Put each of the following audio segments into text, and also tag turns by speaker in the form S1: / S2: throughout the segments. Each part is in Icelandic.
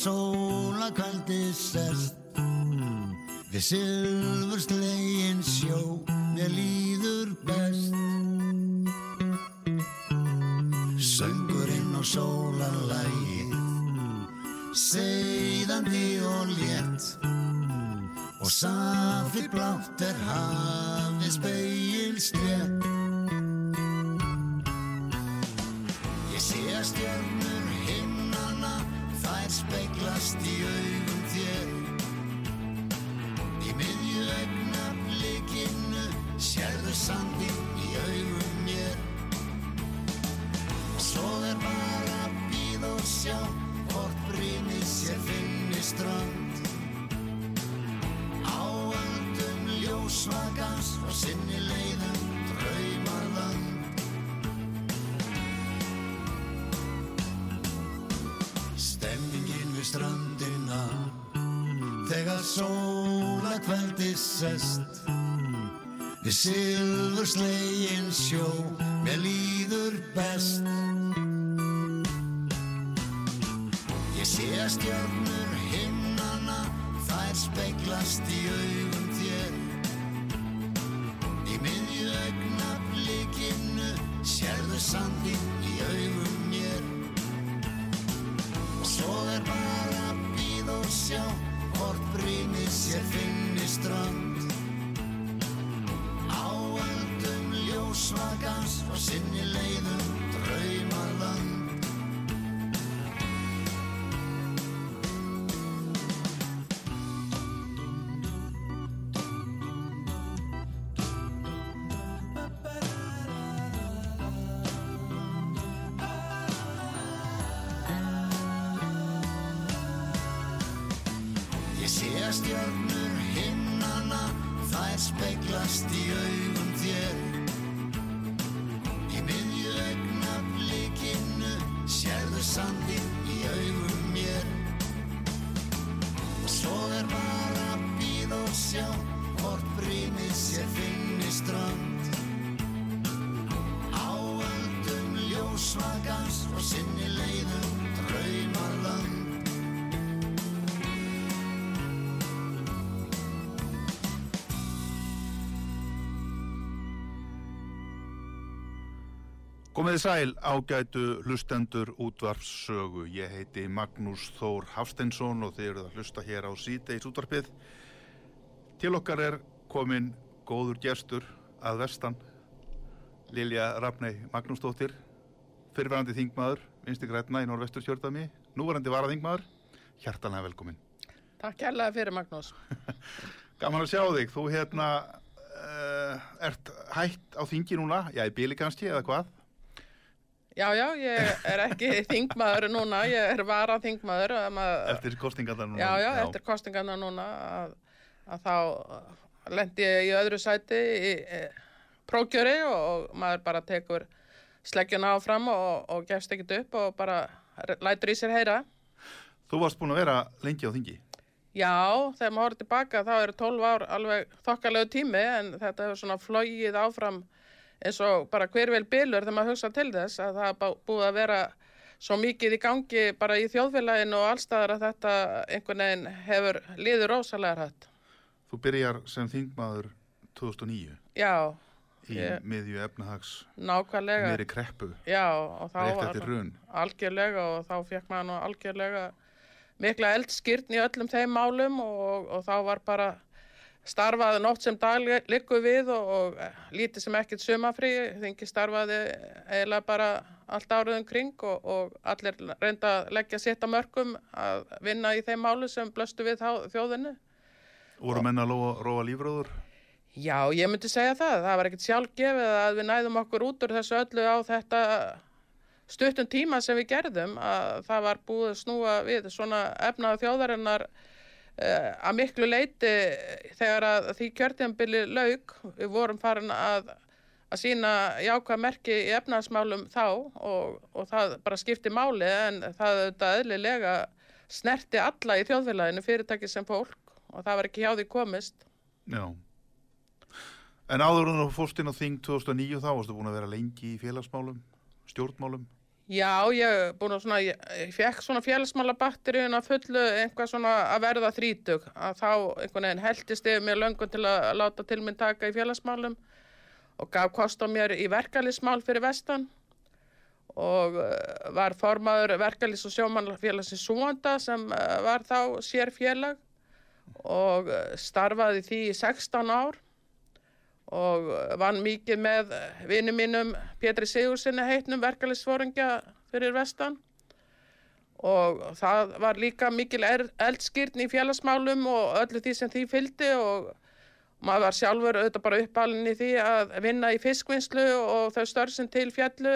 S1: Þegar sóla kvældi sest Við silfurslegin sjó Mér líður best. Söngurinn og sólarlægið Seiðandi og létt. Og safi blátt er hafið speil slétt. Ég sé að þær speiklast í augum þér. Í miðju augna blikinu sérðu sandinn Þegar sóla kvældi sest. Við silfur slegin sjó Mér líður best. Ég sé að stjörnur himnana Þær speiklast í augum þér. Í miðju augna blikinu Sérðu sandinn í augum sér finni strand. Áöldum ljósvagans Og sinni leiðum sérðu
S2: Komiði sæl ágætu hlustendur útvarpssögu. Ég heiti Magnús Þór Hafsteinsson og þið eruð að hlusta hér á síðdeis útvarpið. Til okkar er komin góður gestur að vestan, Lilja Rafnei Magnúsdóttir, fyrirverandi þingmaður, vinsti grætna í norvestur kjördami, núverandi varaþingmaður, hjartanlega velkomin.
S3: Takk kærlega fyrir Magnús.
S2: Gaman að sjá þig, þú hérna uh, ert hætt á þingi núna, já í bíli kannski eða hvað?
S3: Já, já, ég er ekki þingmaður núna, ég er vara þingmaður.
S2: Eftir kostingarna núna?
S3: Já, já, eftir kostingarna núna að, að þá lendi ég í öðru sæti í, í prókjöri og maður bara tekur sleggjuna áfram og, og gefst ekkert upp og bara lætur í sér heyra.
S2: Þú varst búin að vera lengi á þingi?
S3: Já, þegar maður horfður tilbaka þá eru 12 ár alveg þokkalegu tími en þetta hefur svona flógið áfram eins og bara hver vel bylur þegar maður hugsa til þess að það búið að vera svo mikið í gangi bara í þjóðfélaginu og allstaðar að þetta einhvern veginn hefur liður rosalega hrætt.
S2: Þú byrjar sem þingmaður 2009
S3: Já.
S2: í
S3: Ég-
S2: miðju efnahags
S3: Nákvæmlega.
S2: meiri kreppu
S3: Já, og þá var algjörlega og þá fekk maður algjörlega mikla eldskýrn í öllum þeim málum og, og þá var bara starfaði nótt sem dag liggur við og, og lítið sem ekkert sumafrí, þingi starfaði eiginlega bara allt árið um kring og, og allir reynda að leggja sitt á mörgum að vinna í þeim málu sem blöstu við þá, þjóðinni.
S2: Voru menna að róa, róa lífröður?
S3: Já, ég myndi segja það. Það var ekkert sjálfgefið að við næðum okkur út úr þessu öllu á þetta stuttum tíma sem við gerðum að það var búið að snúa við svona efnaða þjóðarinnar að miklu leiti þegar að því kjörtjambili laug, við vorum farin að, að sína jákvæð merki í efnaðasmálum þá og, og það bara skipti máli en það auðvitað eðlilega snerti alla í þjóðfélaginu fyrirtæki sem fólk og það var ekki hjá því komist.
S2: Já. En áður en þú fórst inn á þing 2009 þá varstu búin að vera lengi í félagsmálum, stjórnmálum.
S3: Já, ég er búin að svona, ég, ég fekk svona félagsmálabatteríun að fullu einhvað svona að verða þrítug að þá einhvern veginn heldist yfir mér löngun til að láta til minn taka í félagsmálum og gaf kost á mér í verkalismál fyrir vestan og uh, var formaður verkalis og sjómannfélagsins Súanda sem uh, var þá sér félag og uh, starfaði því í 16 ár og vann mikið með vinnu mínum Pétri Sigursinni heitnum verkalisfóringja fyrir vestan. Og það var líka mikil eldskýrn í félagsmálum og öllu því sem því fylgdi. Og maður var sjálfur auðvitað bara uppalinn í því að vinna í fiskvinnslu og þau störf sem til fjallu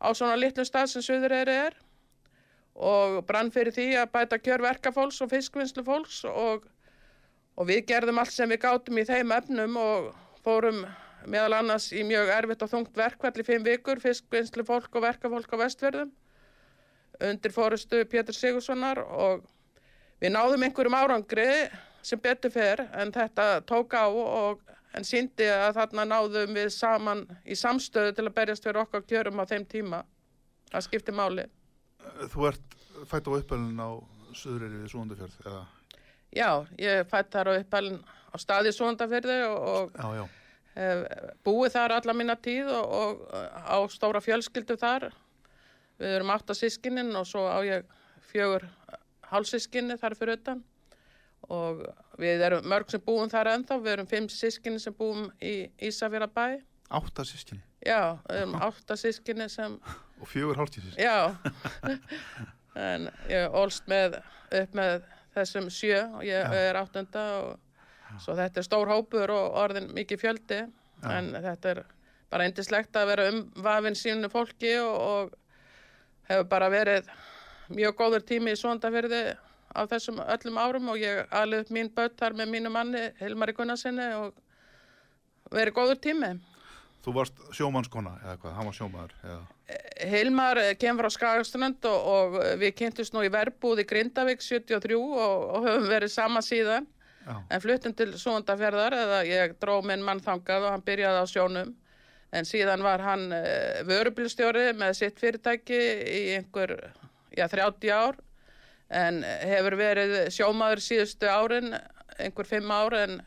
S3: á svona litlum stað sem Suðureyri er. Og brann fyrir því að bæta kjör verkafólks og fiskvinnslu fólks. Og, og við gerðum allt sem við gátum í þeim efnum og fórum meðal annars í mjög erfitt og þungt verkvall í fimm vikur, fiskvinnslu fólk og verkafólk á vestverðum undir fórustu Pétur Sigurssonar og við náðum einhverjum árangri sem betur fer en þetta tók á og en síndi að þarna náðum við saman í samstöðu til að berjast fyrir okkar kjörum á þeim tíma. Það skipti máli.
S2: Þú ert fætt á uppælun á Suðureyri við Súndafjörð?
S3: Já, ég fætt þar á uppalinn á staði Súndafyrði og, og
S2: Já, já.
S3: hef búið þar alla mína tíð og, og á stóra fjölskyldu þar. Við erum átta sískinin og svo á ég fjögur hálsískinni þar fyrir utan og við erum mörg sem búum þar ennþá, við erum fimm sískinni sem búum í Ísafjara bæ.
S2: Átta sískinni
S3: Já, við erum átta sískinni sem,
S2: og fjögur hálftíðsins.
S3: já, en ég ólst með, upp með þessum sjö og ég
S2: Já.
S3: er áttunda og svo þetta er stór hópur og orðin mikið fjöldi,
S2: Já.
S3: en þetta er bara eindislegt að vera umvafin sínu fólki og, og hefur bara verið mjög góður tími í svondafyrði á þessum öllum árum og ég alveg upp mín börn þar með mínu manni Hilmari Gunnarsinni og verið góður tími.
S2: Þú varst sjómannskona, eða hvað? Hann var sjómaður, eða?
S3: Hilmar kemur frá Skagaströnd og, og við kynntust nú í verbúð í Grindavík 73 og, og höfum verið sama síðan. En fluttum til Súndafjörðar eða ég dró minn mann þangað og hann byrjaði á sjónum. En síðan var hann uh, vörubilstjóri með sitt fyrirtæki í einhver, já 30 ár. En hefur verið sjómaður síðustu árin, einhver fimm ár en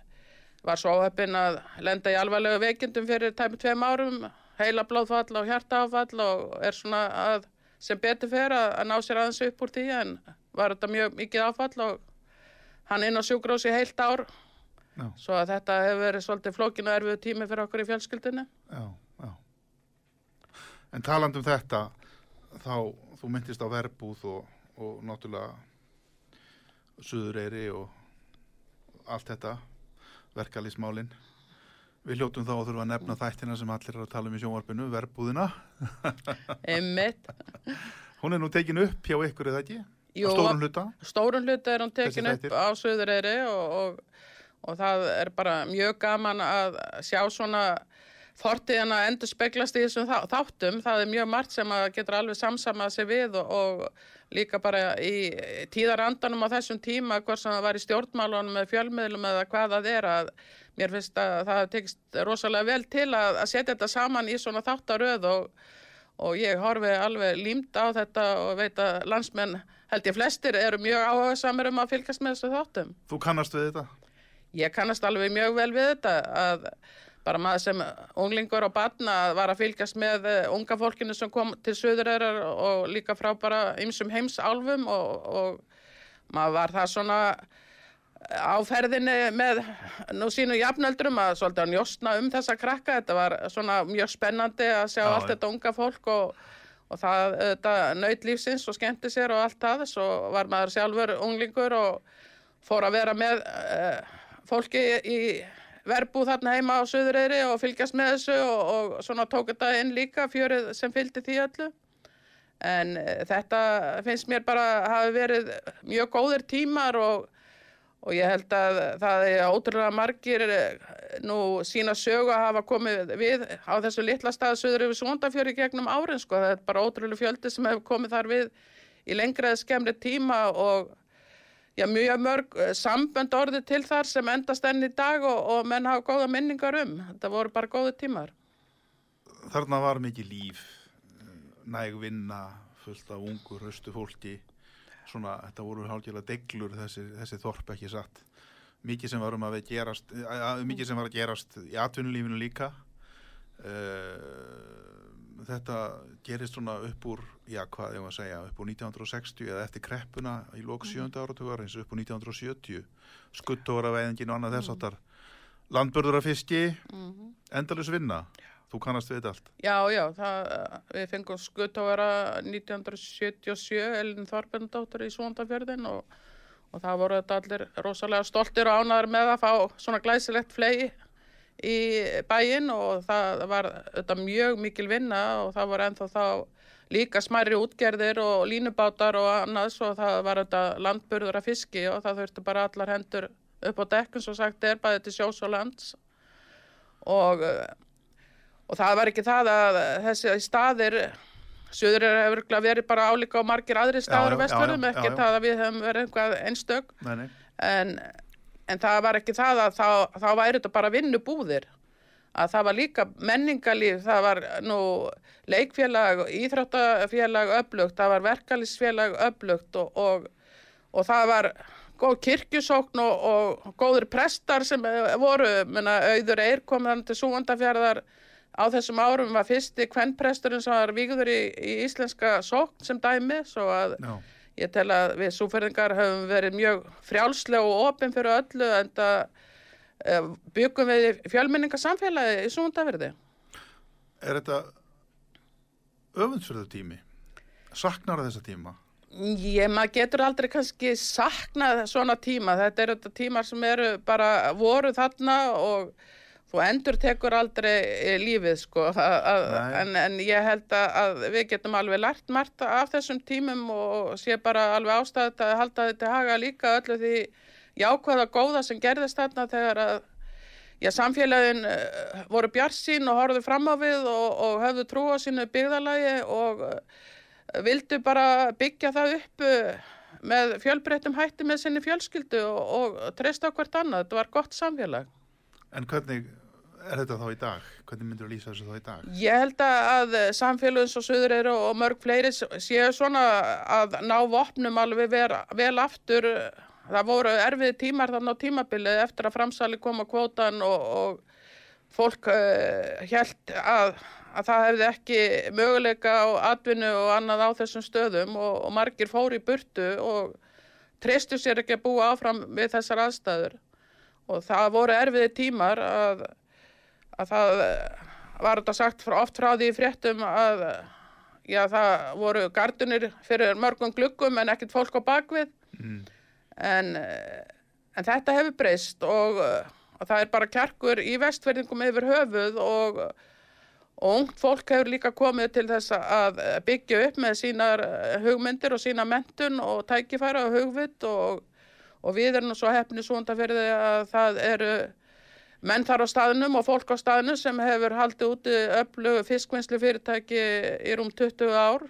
S3: var svo áheppin að lenda í alvarlegu veikindum fyrir tæmi tveim árum, heila blóðfall og hjartaáfall og er svona að sem betur fer að, að ná sér aðeins upp úr því en var þetta mjög mikið áfall og hann inn á sjúkrós í heilt ár
S2: Já.
S3: svo að þetta hefur verið svolítið flókin og erfið tími fyrir okkur í fjölskyldinu.
S2: Já, já. En taland um þetta, þá þú myndist á verbúð og, og náttúrulega Suðureyri og allt þetta, verkalýsmálin. Við hljótum þá að þurfa að nefna þættina sem allir er að tala um í sjónvarpinu, verbúðina.
S3: Einmitt.
S2: Hún er nú tekin upp hjá ykkur eða ekki?
S3: Jú,
S2: á stórum hluta?
S3: Stórun hluti er hún tekin upp á Suðureyri og, og, og það er bara mjög gaman að sjá svona fortíðan að endur speglast í þessum þá- þáttum. Það er mjög margt sem að getur alveg samsamað sig við og, og líka bara í tíðarandanum á þessum tíma, hvort sem það var í stjórnmálunum með fjölmiðlum eða hvað það er að mér finnst að það tekst rosalega vel til að, að setja þetta saman í svona þáttaröð og, og ég horfi alveg límt á þetta og veit að landsmenn held ég flestir eru mjög áhugasamir um að fylgast með þessu þáttum.
S2: Þú kannast við þetta?
S3: Ég kannast alveg mjög vel við þetta að bara maður sem unglingur og batna var að fylgjast með eh, unga fólkinu sem kom til Suðureyrar og líka frá bara ymsum heimsálfum og, og maður var það svona á ferðinni með nú sínu jafnöldrum að svolítið að njóstna um þessa krakka. Þetta var svona mjög spennandi að sjá
S2: Já,
S3: allt þetta unga fólk og, og það þetta, naut lífsins og skemmti sér og allt það. Svo var maður sjálfur unglingur og fór að vera með uh, fólki í verbúð þarna heima á Suðureyri og fylgjast með þessu og, og svona tók þetta inn líka fjörið sem fylgdi því öllu. En eh, þetta finnst mér bara hafi verið mjög góðir tímar og, og ég held að það er ótrúlega margir eh, nú sína sögu að hafa komið við á þessu litla stað Suður yfir Svondafjöri gegnum árin sko. Það er bara ótrúlega fjöldi sem hefur komið þar við í lengra eða skemmri tíma og já, mjög mörg eh, sambönd orðið til þar sem endast enn í dag og, og menn hafa góða minningar um. Þetta voru bara góði tímar.
S2: Þarna var mikið líf, eh, næg vinna, fullt af ungu, raustu fólki. Svona, þetta voru hálfgjörlega deglur þessi, þessi þorp ekki satt. Mikið sem var um að við gerast, að, mikið sem var að gerast í atvinnulífinu líka. Uh, þetta gerist svona upp úr, já hvað ég var að segja, upp úr 1960 eða eftir kreppuna í lók 7. áratugar eins og upp úr 1970. Skuttóra veðingin og annað þess áttar. Landbörður af fiski, endalus vinna. Þú kannast við þetta allt.
S3: Já, já, það, við fengum skutt að vera 1977, Elin Þorbjörndóttur í Svondafjörðin og, og það voru þetta allir rosalega stoltir og ánæður með að fá svona glæsilegt flegi í bæinn og það var þetta mjög mikil vinna og það var ennþá þá líka smæri útgerðir og línubátar og annað svo það var þetta landburður af fiski og það þurfti bara allar hendur upp á dekkun svo sagt er bæði til sjós og lands og og það var ekki það að þessi staðir Suður er verið bara álíka á margir aðri staður á
S2: já,
S3: ekki
S2: já, já.
S3: það að við hefum verið einhvað einstök
S2: Nei, nei.
S3: en, en það var ekki það að þá, þá væri þetta bara vinnubúðir að það var líka menningalíf, það var nú leikfélag, íþróttafélag öflugt, það var verkalýsfélag öflugt og, og, og það var góð kirkjusókn og, og góður prestar sem voru, menna, auður eir kom þannig til súvandafjörðar á þessum árum var fyrsti kvennpresturinn sem var vígður í, í íslenska sókn sem dæmi, svo að
S2: Já.
S3: Ég tel að við súferðingar höfum verið mjög frjálslega og opinn fyrir öllu en það uh, byggum við fjölmenningarsamfélagi í súndaverði.
S2: Er þetta öfundsverðu tími? Saknar þessa tíma?
S3: Ég, maður getur aldrei kannski saknað svona tíma. Þetta eru þetta tímar sem eru bara voru þarna og þú endur tekur aldrei eh, lífið sko. En, en ég held að, við getum alveg lært margt af þessum tímum og sé bara alveg ástæðið að halda þetta haga líka öllu því jákvæða góða sem gerðist þarna þegar að Já, samfélagin uh, voru bjarsín og horfðu fram á við og, og höfðu trú á sínu byggðalagi og uh, vildu bara byggja það upp með fjölbreyttum hætti með sinni fjölskyldu og, og treysta hvert annað. Þetta var gott samfélag.
S2: En hvernig er þetta þá í dag? Hvernig myndir þú lýsa þessu þá í dag?
S3: Ég held að samfélagin svo söður eru og mörg fleiri séu svona að ná vopnum alveg vera, vel aftur. Það voru erfiði tímar þannig á tímabilið eftir að framsali kom á kvótan og, og fólk uh, held að, að það hefði ekki möguleika á atvinnu og annað á þessum stöðum og, og margir fóru í burtu og treystu sér ekki að búa áfram við þessar aðstæður. Og það voru erfiði tímar að að það eh, var þetta sagt oft frá því fréttum að já, það voru gardunir fyrir mörgum gluggum en ekkert fólk á bakvið
S2: Mm.
S3: en, eh, en þetta hefur breyst og, eh, og það er bara kjarkur í vestverðingum yfir höfuð og, og ungt fólk hefur líka komið til þess að byggja upp með sínar eh, hugmyndir og sína mentun og tækifæra og hugvitt og, og við erum svo hefni svona fyrir því að það eru menn þar á staðnum og fólk á staðnum sem hefur haldið úti öflugu fiskvinnslu fyrirtæki í rúm 20 ár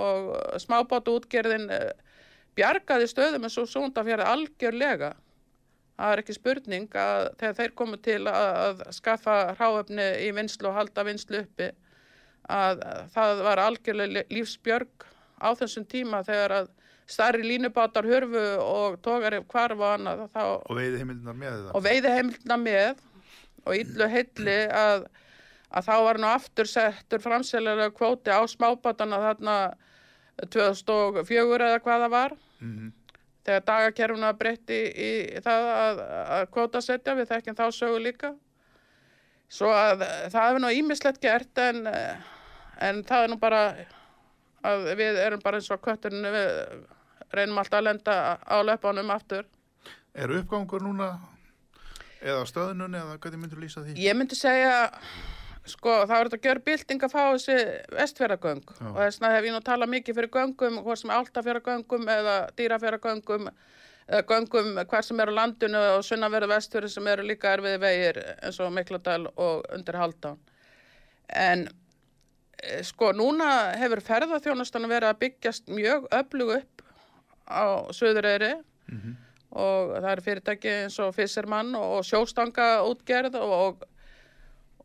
S3: og smábátu útgerðin eh, bjargaði stöðum eins og súndafjörði algjörlega. Það er ekki spurning að þegar þeir komu til að, að skaffa ráöfni í vinslu og halda vinslu uppi að það var algjörlega lífsbjörg á þessum tíma þegar að starri línubátar hörfu og tógari hvarf og annað þá
S2: Og veiði
S3: heimildina með og illu heilli að, að þá var nú aftur settur framsælega kvóti á smábátana þarna 2004 eða hvað það var.
S2: Mm
S3: þegar dagakerfuna breytti í, í það að, að kvóta setja við þekkjum þá sögu líka. Svo að það hefur nú ímislegt gert en, en það er nú bara að við erum bara eins og kötturinn við reynum alltaf að lenda á löpunum aftur
S2: Er uppgangur núna Eða á stöðnun eða hvernig myndur lýsa því?
S3: Ég myndi segja, sko, það verður að gera bylting að fá þessi vestfjörðagöng
S2: Já.
S3: og þess vegna hef ég nú talað mikið fyrir göngum, hvort sem altafjörðagöngum eða dýrafjörðagöngum eða göngum hver sem er á landinu og sunnanverðu vestfjörðu sem eru líka erfiði vegir eins og Mikladal og undir Haldán. En eh, sko, núna hefur ferðarþjónustan verið að byggjast mjög öflug upp á Suðureyri. Og það eru fyrirtæki eins og Fissermann og sjóstanga útgerð og,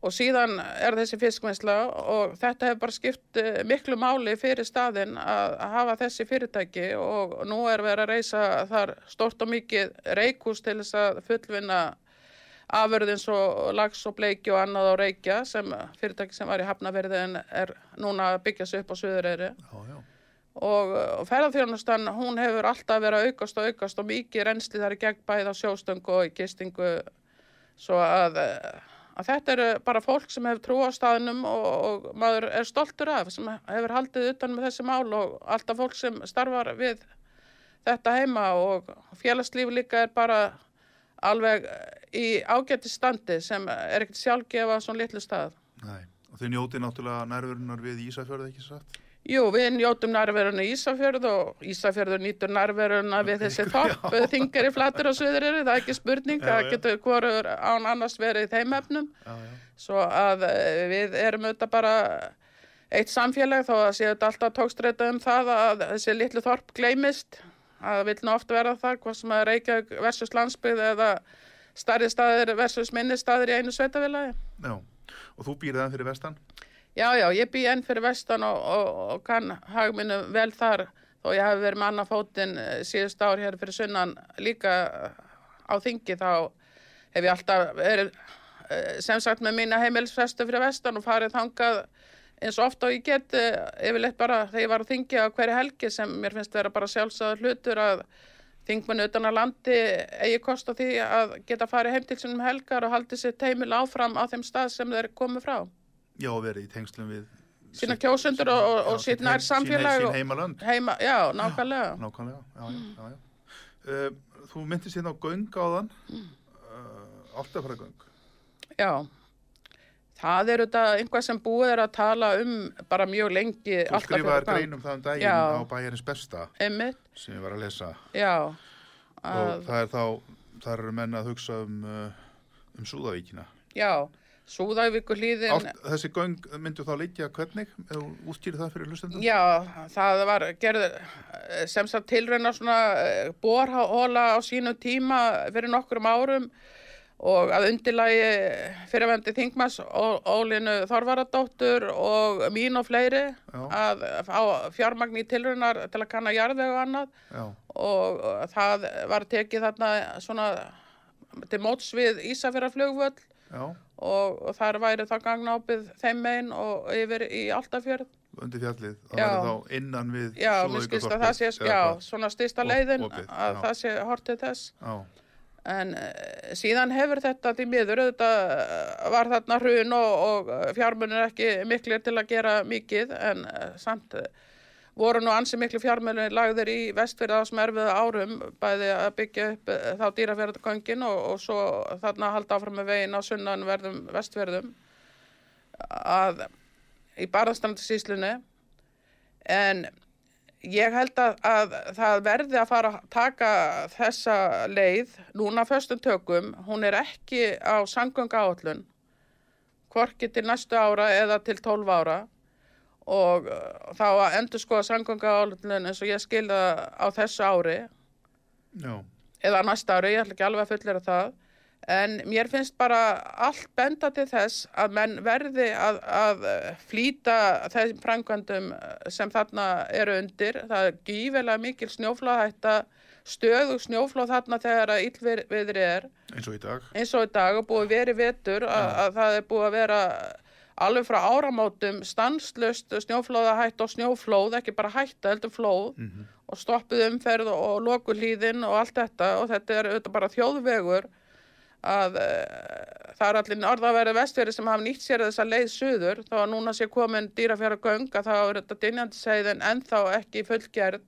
S3: og síðan er þessi fiskvinnsla. Og þetta hefur bara skipt eh, miklu máli fyrir staðinn að að hafa þessi fyrirtæki. Og nú er verið að reysa þar stort og mikið reikús til þess að fullvinna afurðins og lags og bleiki og annað á reykja sem fyrirtæki sem var í Hafnaverði en er núna að byggja sig upp á Suðureyri.
S2: Já, já.
S3: Og, ferðarþjónustan hún hefur alltaf verið að aukast og aukast og mikið reynsli þar í gegn bæði á sjóstöngu og í gistingu svo að, eh, að þetta eru bara fólk sem hefur trú á staðnum og, og maður er stoltur af sem hefur haldið utan með þessi mál og alltaf fólk sem starfar við þetta heima og félagslíf líka er bara alveg í ágæti standi sem er ekkert sjálfgefa á svona litlu stað.
S2: Nei. Og þau njóti náttúrulega nærverunar við Ísafjörði, ekki satt?
S3: Jú, við njótum nærveruna í Ísafjörð og Ísafjörður nýtur nærveruna við þessi þorp, þingari flatur og suðuriri, það er ekki spurning,
S2: Já,
S3: það getur hvorur án annars verið í þeim efnum,
S2: Já, já.
S3: svo að eh, við erum auðvitað bara eitt samfélag þó að séu þetta alltaf tókstreita um það að þessi litlu þorp gleymist, að það vil nú oft vera það, hvað sem að Reykjavík versus landsbyggð eða stærri staðir versus minni staðir í einu sveitafélagi.
S2: Já. Og þú býrði það fyrir vestan?
S3: Já, já, ég bý enn fyrir vestan og, og, og kann hagminu vel þar þó ég hef verið með annað fótinn eh, síðust ár hér fyrir sunnan líka eh, á þingi þá hef ég alltaf verið eh, sem sagt með mína heimilisfestu fyrir vestan og farið þangað eins og ofta og ég get yfirleitt bara þegar ég var á þingi á hverju helgi sem mér finnst vera bara sjálfsagður hlutur að þingmenn utan að landi eigi kost á því að geta farið heim til sinum helgar og haldið sér teimil áfram á þeim stað sem þeir komu frá
S2: Já, verið í tengslum við...
S3: sína kjósendur og, og, og
S2: Já,
S3: nær
S2: heim-
S3: samfélag
S2: Sín,
S3: og
S2: sín heimalönd.
S3: heima, já, nákvæmlega
S2: Nákvæmlega, já, já, já, já. Uh, þú myndist hérna á göng áðan, uh, áltafæra göng.
S3: já það er þetta einhvað sem búið er að tala um bara mjög lengi
S2: Þú
S3: alltaf
S2: skrifaðir
S3: fyrir gang.
S2: grein um það um daginn
S3: Já.
S2: á bæjarins besta
S3: einmitt,
S2: sem ég var að lesa
S3: já
S2: og
S3: að,
S2: það er þá, það eru menn að hugsa um, uh, um Súðavíkina.
S3: já, Súðavíkur hlýðin
S2: þessi göng myndu þá leikja hvernig, útskýrir það fyrir hlustendum?
S3: Já, það var gerð eh, sem sagt tilrauna svona eh, borhóla á sínu tíma fyrir nokkrum árum og að undirlægi fyrirvendi Þingmas Ólinu Þorvaradóttur og mín og fleiri
S2: Já.
S3: að fá fjármagn í tilraunar til að kanna jarðveg og annað
S2: Já,
S3: og það var tekið þarna svona til móts við Ísafjörðarflugvöll
S2: já,
S3: og, og þar væri það gangnápið þeim megin og yfir í Altafjörð
S2: undir fjallið. Það verður þá innan við
S3: Já, mér skilst að það sé, já, svona styrsta
S2: Op-
S3: leiðin
S2: opið,
S3: að
S2: já.
S3: það sé hortið þess.
S2: Já,
S3: En uh, síðan hefur þetta því miður, þetta var þarna hrun og, og fjármunir ekki miklir til að gera mikið, en uh, samt voru nú ansi miklu fjármunir lagðir í vestfyrða á smerfiða árum, bæði að byggja upp uh, þá dýrafjörðagöngin og, og svo þarna halda áfram með veginn á sunnanverðum vestfjörðum að í barðastrandasíslunni en ég held að, að það verði að fara að taka þessa leið núna föstum tökum, hún er ekki á sangönga áallun hvorki til næstu ára eða til 12 ára og uh, þá að endur skoða sangönga áallun eins og ég skilða á þessu ári.
S2: Já,
S3: eða næsta ári, ég ætla ekki alveg að fullera það. En mér finnst bara allt benda til þess að menn verði að, að flýta þeim framkvæmdum sem þarna eru undir. Það er gífilega mikil snjóflóðhætta, stöðug snjóflóð þarna þegar að illviðri er.
S2: Eins og í dag.
S3: eins og í dag og búið verið vetur að, að það er búið að vera alveg frá áramótum stanslust snjóflóðahætt og snjóflóð, ekki bara hætta heldur flóð
S2: Mhm.
S3: og stoppuð umferð og, og loku hlýðin og allt þetta og þetta er auðvitað bara þjóðvegur að uh, það er allir norðaverði vestfjörði sem hafa nýtt sér þessa leið suður þá að núna sé komin dýrafjara göng að þá er þetta dynjandi segðin ennþá ekki fullgerð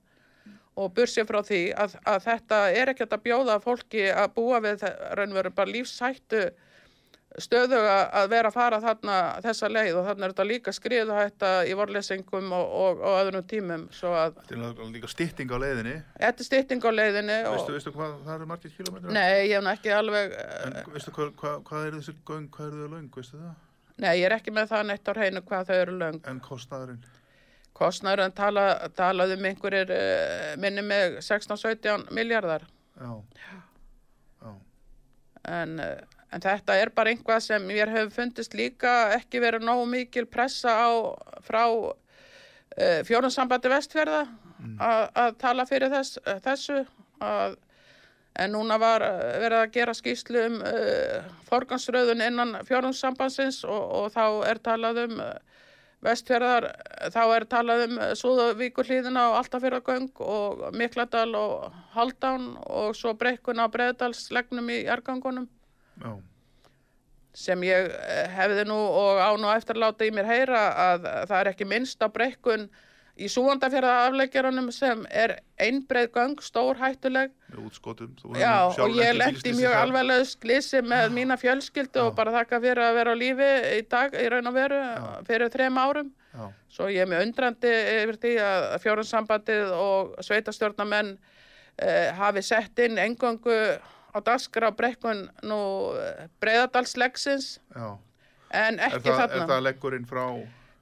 S3: og bursið frá því að, að þetta er ekkert að bjóða fólki að búa við raunveru bara lífshættu stöðu að vera að fara þarna þessa leið og þarna er þetta líka skriðuhætta í vorlesingum og, og, og öðrum tímum að
S2: Þetta er líka stytting á leiðinni.
S3: þetta er stytting á leiðinni og,
S2: Veistu, veistu hvað það eru margir kilómetrar?
S3: nei, ég hef ekki alveg
S2: En veistu hvað, hvað, hvað er þessi göng, hvað eru þau löng, veistu það?
S3: nei, ég er ekki með það neitt á hreinu hvað þau eru löng
S2: En kostnaðurinn?
S3: kostnæður en tala, talaði um einhverjir uh, minni með 16-17 miljardar
S2: Já. Já.
S3: en, uh, en þetta er bara einhvað sem mér hefur fundist líka ekki verið nógu mikil pressa á frá uh, fjórunsambandi vestfjörða að að tala fyrir þess, þessu að, en núna var uh, verið að gera skýslu um uh, forgansröðun innan fjórunsambandsins og, og þá er talað um vestfjörðar, þá er talað um Súðavíkurhlíðina og Altafjörðagöng og Mikladal og Haldán og svo brekkun á Breiðdalslegnum í jargangunum
S2: Já.
S3: sem ég eh, hefði nú og á nú eftir að láta í mér heyra að það er ekki minnst á brekkun í súandafjörða afleggjaranum sem er einbreið göng, stór hættuleg
S2: Með útskotum.
S3: Já, og ég
S2: bílslysi
S3: mjög alveglega slisi með mína fjölskyldu og bara þakka fyrir að vera á lífi í dag í raun og veru fyrir þrem árum.
S2: Já.
S3: Svo ég er með undrandi yfir því að fjórumsambandið og sveitastjórnamenn eh, hafi sett inn engöngu á daskra brekkun nú breyðadalslegsins en
S2: Er
S3: ekki
S2: það, er
S3: þarna.
S2: það leggurinn frá...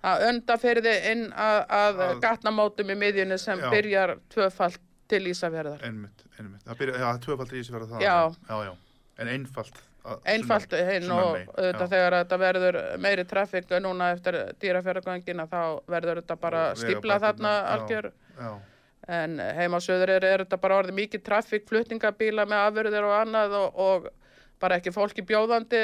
S3: Það undaferði inn að, að
S2: Að-
S3: gatnamótum í miðjunni sem
S2: Já.
S3: byrjar tvöfalt til Ísafjörðar.
S2: Einmitt, einmitt. Það byrja, já, tvöfald í þessi verða það.
S3: Já.
S2: Já, já. En einfalt.
S3: Einfalt hinn og auðvitað þegar þetta verður meiri trafík núna eftir dýrafjörðagöngina þá verður þetta bara stípla þarna
S2: vegabæturnar, já.
S3: algjör.
S2: Já.
S3: En heima á söður er, er þetta bara orðið mikið trafík, flutningabíla með afurðir og annað og, og bara ekki fólki bjóðandi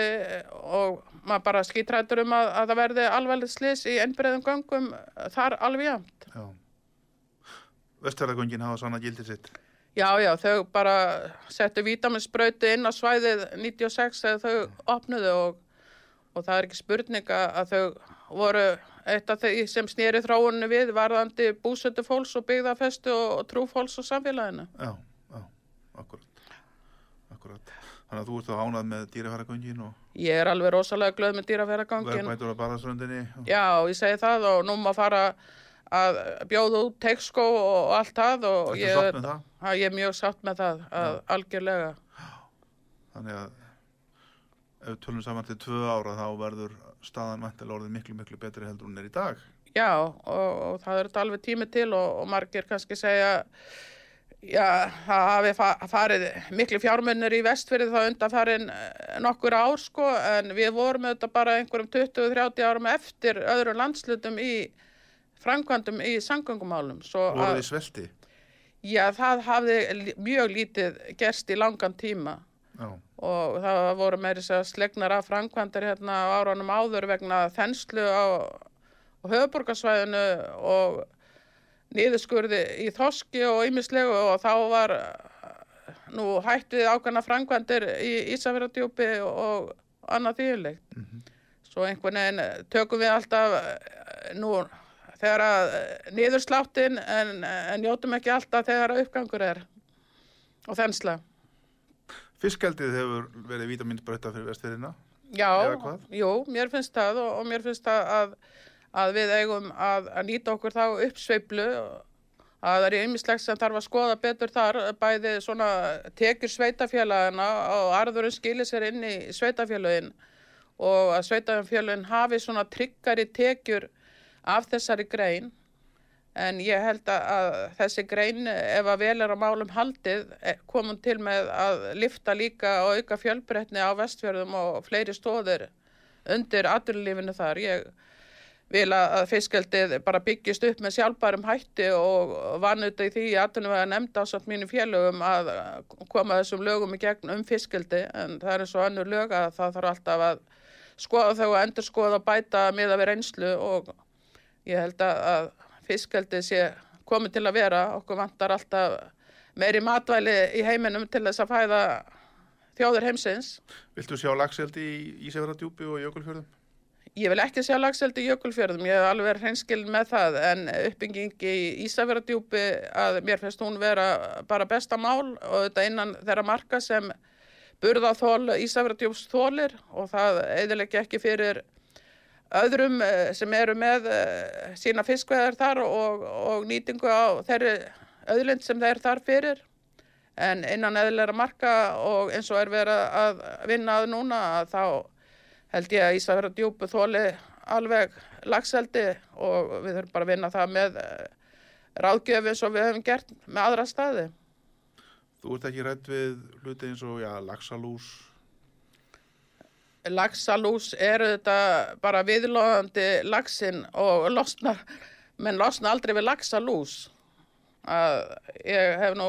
S3: og maður bara skítrættur um að, að það verði alvarleg slis í ennbreiðum göngum þar alveg jafnt.
S2: Já. Vestfjörðagöngin hafa sanna gildi sitt.
S3: Já, já, þau bara settu vítaminsbrauti inn á svæðið 96 þegar þau opnuðu og, og það er ekki spurning að þau voru eitt af því sem snýri þróunni við varðandi búsötu fólks og byggðafestu og, og trú fólks og samfélaginu.
S2: Já, já, akkurat. Akkurat. Þannig að þú ert þá ánað með dýrafjörðagöngin og
S3: Ég er alveg rosalega glöð með dýrafæragangin.
S2: verðbætur á barðaströndinni. og-
S3: Já, ég segi það og nú maður fara að bjóða út teikskó og allt það og ég,
S2: það?
S3: að ég er mjög sátt með það, að, algjörlega.
S2: Þannig að ef tölum saman til tvö ára þá verður staðan vantilega orðið miklu, miklu betri heldur hún er í dag.
S3: Já, og, og það er þetta alveg tími til og, og margir kannski segja já, það hafi fa farið miklu fjármunir í vestfyrir þá undan farin nokkur ár sko, en við vorum auðvitað bara einhverjum 20-30 árum eftir öðrum landslutum í framkvæmdum í sangöngumálum. Svo
S2: Voruð þið svelti?
S3: já, það hafði mjög lítið gerst í langan tíma
S2: Já,
S3: og það voru meiri sér slegnar af framkvæmdir hérna á áranum áður vegna þenslu á, á höfuborgarsvæðinu og niðurskurði í þoski og ýmislegu og þá var eh, nú hætt við ákvæmna framkvæmdir í Ísafjörðardjúpi og annað þýðilegt. Svo einhvern veginn tökum við alltaf eh, nú þegar að eh, niðursláttin en, en njótum ekki alltaf þegar að uppgangur er og þensla.
S2: Fiskaldið hefur verið vítaminsbreyta fyrir vestfjörðina.
S3: Já, jú, mér finnst það og, og mér finnst það að, að við eigum að, að nýta okkur þá uppsveiflu að það er ymmislegt sem þarf að skoða betur þar, bæði svona tekjur sveitafélagina og arðurinn skilir sér inn í sveitafélagin og að sveitafélagin hafi svona tryggari tekjur af þessari grein en ég held að, þessi grein ef að vel er á málum haldið eh, komum til með að lifta líka og auka fjölbreytni á vestfjörðum og fleiri stóðir undir aturlífinu þar. Ég vil að fiskeldið bara byggist upp með sjálfbærum hætti og vann út í því að aturlífinu að nefnda ásett mínu félögum að koma þessum lögum í gegn um fiskeldi en það er eins og önnur lög að það þarf alltaf að skoða þau og endur skoða bæta miða við reynslu og ég held að, að fiskeldið sé komið til að vera. Okkur vantar alltaf meiri matvæli í heiminum til þess að fæða þjóður heimsins.
S2: Viltu sjá lagseldi í Ísafjörðardjúpi og Jökulfjörðum?
S3: Ég vil ekki sjá lagseldi í jökulfjörðum, ég hef alveg verið hreinskilin með það en uppbygging í Ísafjörðardjúpi að mér finnst hún vera bara besta mál og þetta innan þeirra marka sem burðaþól Ísafjörðardjúps þólir og það eðilegja ekki fyrir öðrum eh, sem eru með eh, sína fiskveðar þar og, og nýtingu á þeirri öðlind sem þeir þar fyrir en innan eðilegra marka og eins og er verið að vinna að núna að þá held ég að Ísafjörða djúpu þóli alveg lagseldi og við þurfum bara að vinna það með eh, ráðgjöf eins og við höfum gert með aðra staði.
S2: Þú ert ekki rætt við hluti eins og, já, laxalús,
S3: Laxalús eru þetta bara viðlóðandi laxin og losnar, menn losna aldrei við laxalús. Að ég hef nú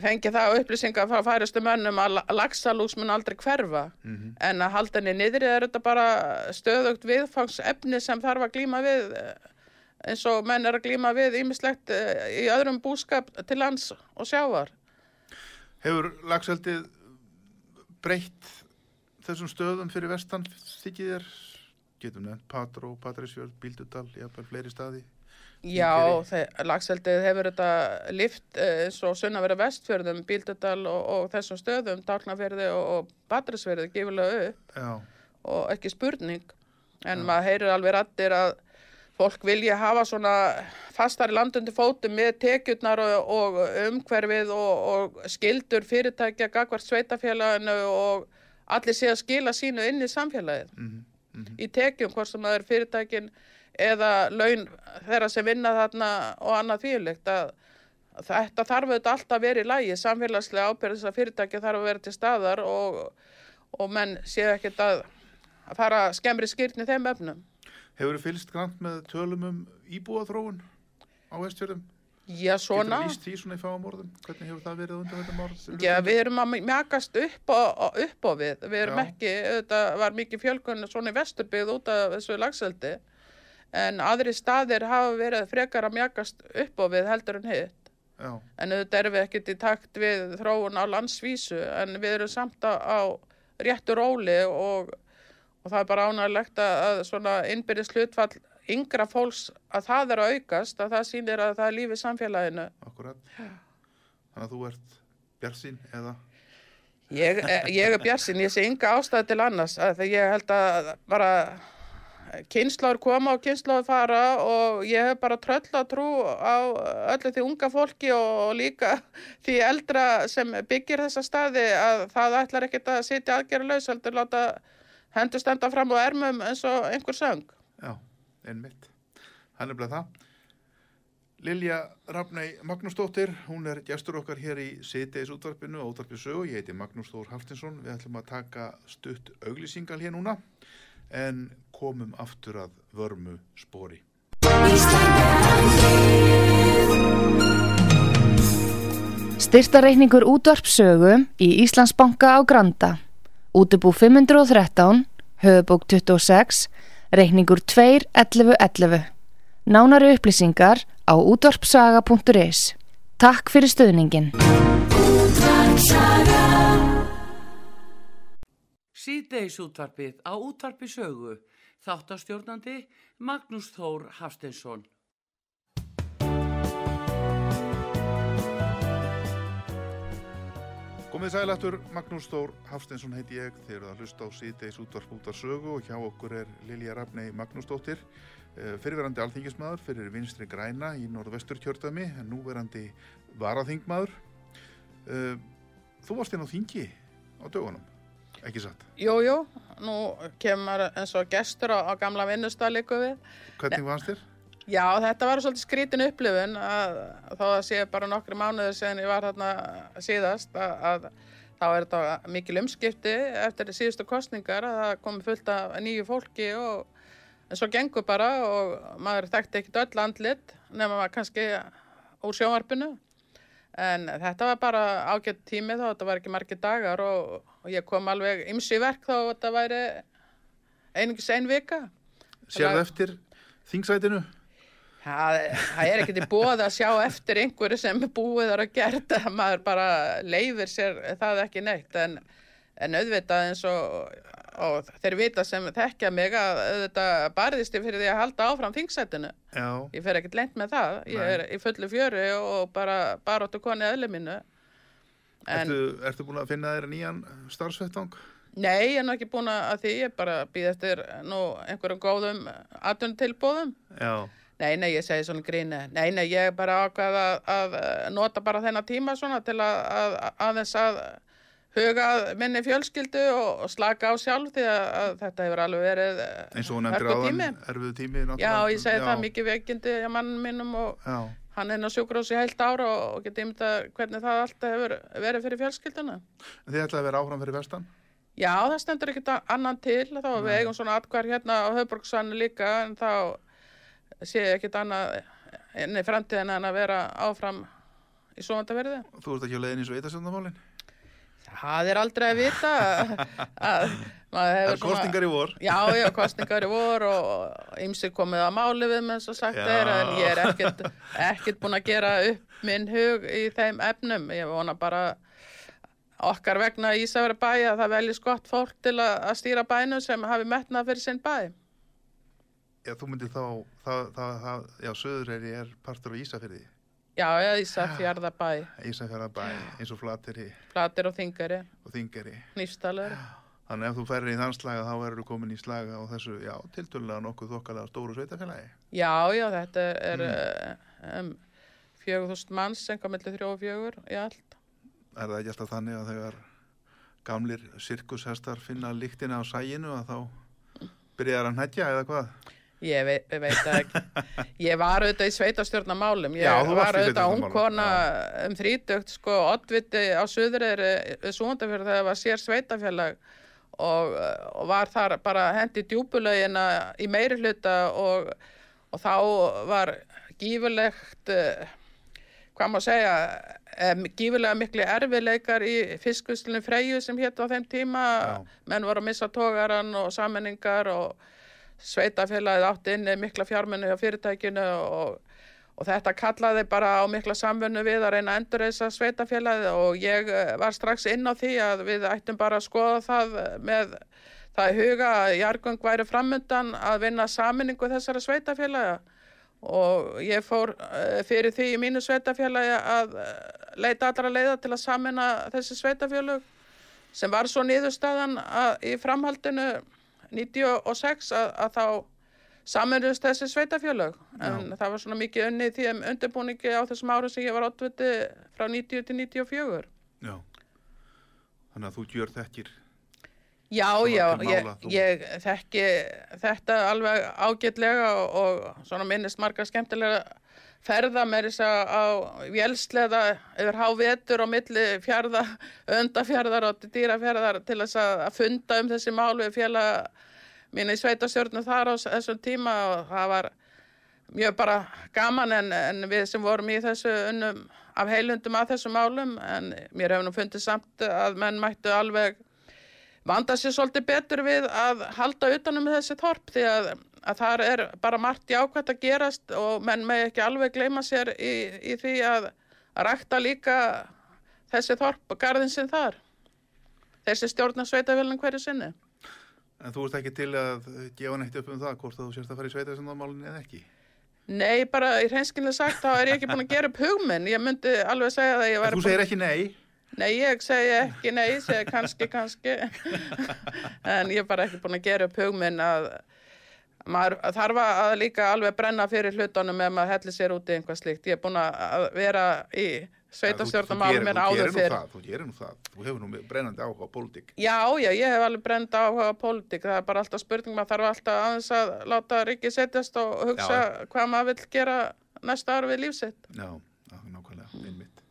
S3: fengið það upplýsingar frá færistu mönnum að la- laxalús mun aldrei hverfa en að halda henni niðri er þetta bara stöðugt viðfangsefni sem þarf að glíma við eh, eins og menn er að glíma við ímislegt í öðrum búskap til lands og sjávar.
S2: Hefur lagseldið breytt þessum stöðum fyrir vestan þykir þér? Getum nefnt Patró, Patrísfjörð, Bíldudal, jafnvel fleiri staði.
S3: Já, lagseldið hefur þetta lift eh, eins og sunna verið vestfjörðum, Bíldudal og, og þessum stöðum, Dálknafjörði og, og Patrísfjörði gefilega upp
S2: Já,
S3: og ekki spurning. En maður heyrir alveg rættir að fólk vilja hafa svona fastari landundi fótum með tekjurnar og, og umhverfið og, og skildur fyrirtækja gagvart sveitafélaginu og allir sé að skila sínu inn í samfélagið
S2: mhm,
S3: í tekjum hvort sem það er fyrirtækin eða laun þeirra sem vinna þarna og annað þvíulegt að þetta þarf auðvitað alltaf að vera í lægi samfélagslega ábyrðis að fyrirtæki þarf að vera til staðar og, og menn séu ekkert að, að fara skemmri skýrni þeim efnum.
S2: hefur fylgst grannt með tölum um íbúaþróun á vestfjörðum?
S3: Já, svona.
S2: Getur líst því svona í fáum orðum? Hvernig hefur það verið undan þetta mál?
S3: Já, við erum að mjakast upp á, upp á við. Við erum
S2: Já.
S3: ekki, þetta var mikið fjölgun svona í vesturbyggð út af þessu lagseldi. En aðri staðir hafa verið frekar að mjakast upp á við heldur en hitt.
S2: Já,
S3: En auðvitað erum við ekkert í takt við þróun á landsvísu. En við erum samt á, réttu róli og, og það er bara ánægilegt að svona innbyrðis hlutfall yngra fólks að það er að aukast. Að það sýnir að það er lífið samfélaginu.
S2: akkurat. Þannig að þú ert bjarsinn eða...
S3: Ég, eh, ég er bjarsin, ég sé ynga ástæði til annars þegar ég held að bara kynnslóður koma og kynnslóður fara og ég hef bara tröll að trú á öllu því unga fólki og líka því eldra sem byggir þessa staði að það ætlar ekkert að sitja aðgerra laus heldur láta hendur stenda fram á ermum eins og einhver söng.
S2: Já, einmitt. Hann er bleið það. Lilja Rafnei Magnúsdóttir, hún er gestur okkar hér í CDS útvarpinu og útvarpið sögu. Ég heiti Magnús Þór Haftinsson. Við ætlum að taka stutt auglýsingal hér núna en komum aftur að vörmu spori.
S4: Styrtareikningur útvarpsögu í Íslandsbanka á Granda. Útubú 513, höfubók 26, reikningur 21111. Nánari upplýsingar á útvarpsaga.is. Takk fyrir stöðningin.
S5: Síðdeis útvarpið á útvarpi sögu. Þáttastjórnandi Magnús Þór Hafsteinsson.
S2: Komið sælættur, Magnús Þór Hafsteinsson heiti ég. Þeir eru að hlusta á CDS útvarp út af sögu og hjá okkur er Lilja Rafnei Magnúsdóttir. eh, Fyrirverandi alþingismadur fyrir vinstri græna í norðvestur kjördæmi, en núverandi varaþingmaður. Eh, Þú varst inn á þingi á dögunum, ekki satt?
S3: Jú, jú, nú kemur eins og gestur á, á gamla vinnustað líku við.
S2: Hvernig varst þér?
S3: Já, þetta var svolítið skrítin upplifun að þó að sé bara nokkri mánuður sen ég var þarna síðast að, að þá er þetta mikil umskipti eftir síðustu kostningar að það komi fullt af nýju fólki og en svo gengur bara og maður þekkti ekkit öll andlit nema maður kannski úr sjónvarpinu en þetta var bara ágætt tími þá þetta var ekki margir dagar og, og ég kom alveg ymsi verk þá þetta væri einungis ein vika
S2: Sérðu eftir þingsætinu?
S3: Það, það er ekkert í bóð að sjá eftir einhverju sem búið er að gert að maður bara leifir sér það ekki neitt en, en auðvitað eins og, og þeir vita sem þekkja mig að auðvitað barðist ég fyrir því að halda áfram þingsætinu.
S2: Já,
S3: Ég fer ekkert lengt með það. Ég
S2: Nei.
S3: er í fullu fjöru og bara baróttu koni eðli mínu. En
S2: ertu, ertu búin að finna þér nýjan starfsvettvang?
S3: nei, ég er nú ekki búin að því, ég bara býð eftir nú einhverjum góðum atvinnutilbóðum.
S2: Já,
S3: Nei, nei, ég segi svona gríni. Nei, nei, ég er bara ákvað að, að nota bara þennan tíma svona til að, að, aðeins að huga minni fjölskyldu og, og slaka á sjálf því að, að þetta hefur alveg verið hörku
S2: áðan,
S3: tími.
S2: erfiðu tími
S3: Já,
S2: náttúrulega.
S3: ég segi
S2: Já,
S3: það mikið veikindi hjá mannum mínum og
S2: Já,
S3: hann er á sjúkrós í heilt ára og, og geti ymta hvernig það alltaf hefur verið fyrir fjölskylduna.
S2: Þið ætlaði að vera áfram fyrir vestan?
S3: Já, það stendur ekkert a- annan til, þá við eigum svona atkvar hérna á höfbruksvannu líka en þá sé ég ekkert annað inn í framtíðin en að vera áfram í svomandaverði.
S2: Þú ert ekki á leiðin í sveitasjöndamálin?
S3: Það er aldrei að vita að maður
S2: Það er kostningar í vor.
S3: Já, já, kostningar í vor og ymsir komið að máli við með svo sagt
S2: Já.
S3: er en ég er ekkert, ekkert búin að gera upp minn hug í þeim efnum. Ég vona bara okkar vegna í Ísafjörði bæ að það veljist gott fólk til að, stýra bænum sem hafi metnað fyrir sinn bæ.
S2: Já, þú myndir þá, það, það, það, já, Söðureyri er partur á Ísafyrði,
S3: Já, já, Ísafjörða bæ,
S2: Ísafjörðabæ, eins og Flateri
S3: flatir og þingari,
S2: og Þingeri.
S3: nýfstalur.
S2: Þannig ef þú ferir í þann slaga þá verður þú komin í slaga á þessu, já, tiltölulega nokkuð þokkalega stóru sveitafélagi.
S3: Já, já, þetta er um, fjögur þúsund manns, einhvað millir þrjó og fjögur í allt.
S2: Er það ekki alltaf þannig að þegar gamlir sirkushestar finna líktina á sæginu að þá byrjar að nætja eða hvað?
S3: Ég veit, veit ekki. Ég var auðvitað í sveitastjórnarmálum. Ég
S2: Já,
S3: var auðvitað ungkona um þrítugt, sko, oddviti á Suðureyri við Súndafjörð þegar það var sér sveitafélag og, og var þar bara hendi djúbulögina í meiri hluta og, og þá var gífurlegt, eh, hvað má segja, eh, gífurlega miklu erfileikar í fiskvislunum Freyju sem hétt á þeim tíma.
S2: Já.
S3: Menn voru að missa tógaran og sammenningar og sveitafélagið átti inni mikla fjármennu hjá fyrirtækinu og, og þetta kallaði bara á mikla samfunnu við að reyna að endurreisa sveitafélagið og ég eh, var strax inn á því að við ættum bara að skoða það með það huga að jargung væri framundan að vinna saminningu þessara sveitafélaga og ég fór eh, fyrir því í mínu sveitafélagi að eh, leita allra leiða til að samina þessi sveitafélög sem var svo niðurstaðan að, í framhaldinu 96 að, að þá saminuðist þessi sveitafjölög en það var svona mikið unni í því um undirbúningi á þessum árum sem ég var oddviti frá 90 til 94
S2: Já. Þannig að þú gjör þekkir.
S3: Já, já, ég, ég þekki þetta alveg ágætlega og, og svona minnist marga skemmtilega ferða með þess að á vélsleða yfir hávetur á milli fjörða, öndafjörðar og dýrafjörðar til þess að, funda um þessi mál við félaga mín í sveitastjórnum þar á þessum tíma og það var mjög bara gaman en, en við sem vorum í þessu unnum af heilundum að þessum málum en mér hefur nú fundið samt að menn mættu alveg vanda sér svolítið betur við að halda utanum þessi þorp því að, að þar er bara margt jákvæmt að gerast og menn með ekki alveg gleyma sér í, í því að, að rækta líka þessi þorp og garðin sinn þar. Þessi stjórna sveitafélun hverju sinni.
S2: En þú ert ekki til að gefa neitt upp um það hvort að þú sérst að fara í sveitasjöndamálin eða ekki?
S3: Nei, bara í hreinskilni sagt þá er ég ekki búin að gera upp hugminn. Ég myndi alveg segja það að
S2: þú segir ekki nei.
S3: Nei, ég segi ekki nei, ég segi kannski, kannski. en ég er bara ekki búin að gera upp hugminn að maður þarf að líka alveg brenna fyrir hlutunum ef maður hellir sér út í einhvað slíkt. Ég er búin að vera í sveitastjórnumálum mér áður
S2: fyrir. Þú gerir nú það. Þú hefur nú brennandi áhuga á pólitík.
S3: Já, já, ég hef alveg brend áhuga á pólitík. Það er bara alltaf spurning, maður þarf alltaf aðeins að láta Rikki setjast og hugsa
S2: Já.
S3: hvað maður vill gera næsta ára við lífsitt.
S2: Já, nákvæmlega, einmitt.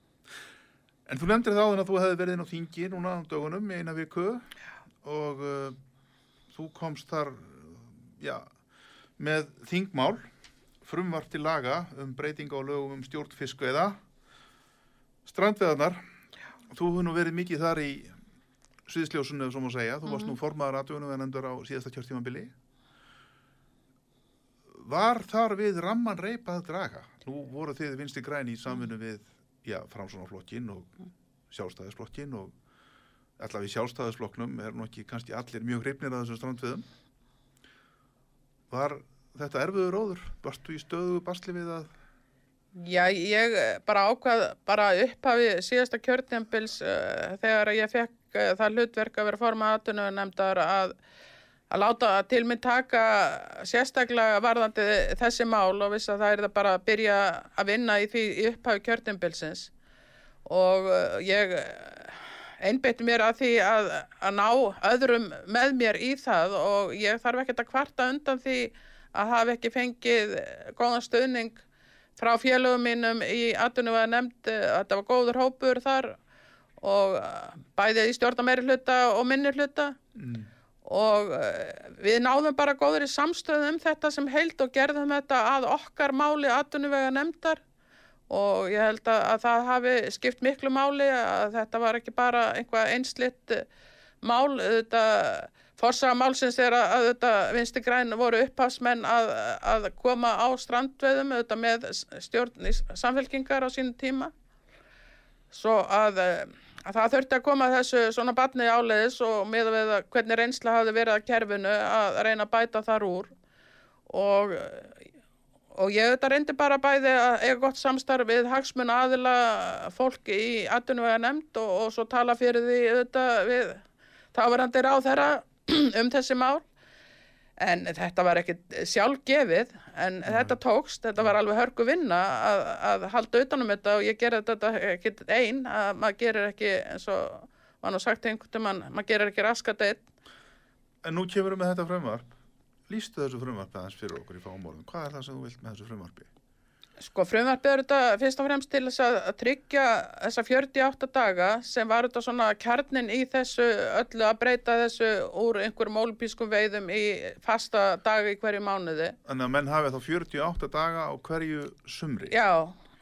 S2: En þú nefndir þá að þú hefði verið inn á þingi núna á dögunum eina viku og uh, þú komst þar, já, með þingmál, frumvart til laga um breytinga á lögum um stjórnfiskveiða, strandveðarnar. Þú hefur nú verið mikið þar í Suðsljósunni, sem að segja. Þú varst nú formaður aðtöfunum en endur á síðasta kjörtímabili. Var þar við ramman reypað draga? Nú voru þið vinsti græni í samvinnu við, já, framsónaflokkin og sjálfstæðisflokkin og allavega í sjálfstæðisflokknum er nú ekki kannski allir mjög hrifnir að þessum strandveðum var þetta erfiður róður? Varstu í stöðu basli við að
S3: Já, ég eh, bara ákvað bara upphafi síðasta kjörtjambils uh, þegar ég fekk uh, það hlutverk að vera formað aðtununemndar að, að láta til minn taka sérstaklega varðandi þessi mál og viss að það er það bara að byrja að vinna í í upphafi kjörtjambilsins og ég einbeitti mér að því að, að ná öðrum með mér í það og ég þarf ekkert að kvarta undan því að hafa ekki fengið góðan stöðning frá félögum mínum í atvinnum að nefnd þetta var góður hópur þar og eh, bæðið í stjórna meiri hluta og minni hluta
S2: mm.
S3: og eh, við náðum bara góður í samstöðum um þetta sem heild og gerðum þetta að okkar máli atvinnuvega nefndar og ég held að, að það hafi skipt miklu máli að þetta var ekki bara einhvað einslitt mál þetta Forsaga málsins er að, að þetta vinsti græn voru upphafsmenn að, að koma á strandveðum þetta með stjórn samfélkingar á sínum tíma. Svo að, að það þurfti að koma þessu svona batni áleiðis og með að hvernig reynsla hafi verið að kerfinu að reyna að bæta þar úr. Og, og ég þetta reyndi bara bæði að eiga gott samstarf við hagsmun aðila fólki í atvinnuvega nefnd og, og svo tala fyrir því þetta við táverandi ráð þeirra um þessi mál. En þetta var ekkit sjálfgefið en mm. þetta tókst, þetta var alveg hörku vinna að, að halda utanum þetta og ég gerði þetta ekkit einn að maður gerir ekki eins og var nú sagt einhvern veginn, maður gerir ekki raskat einn.
S2: En nú kemur við með þetta frumvarp Lýstu þessu frumvarpi aðeins fyrir okkur í fámorðum Hvað er það sem þú vilt með þessu frumvarpi?
S3: Sko frumvarpið er þetta fyrst og fremst til þess að tryggja þessa 48 daga sem var þetta svona kjarnin í þessu öllu að breyta þessu úr einhverjum ólipískum veiðum í fasta daga í hverju mánuði.
S2: Þannig að menn hafi þá 48 daga á hverju sumri
S3: Já,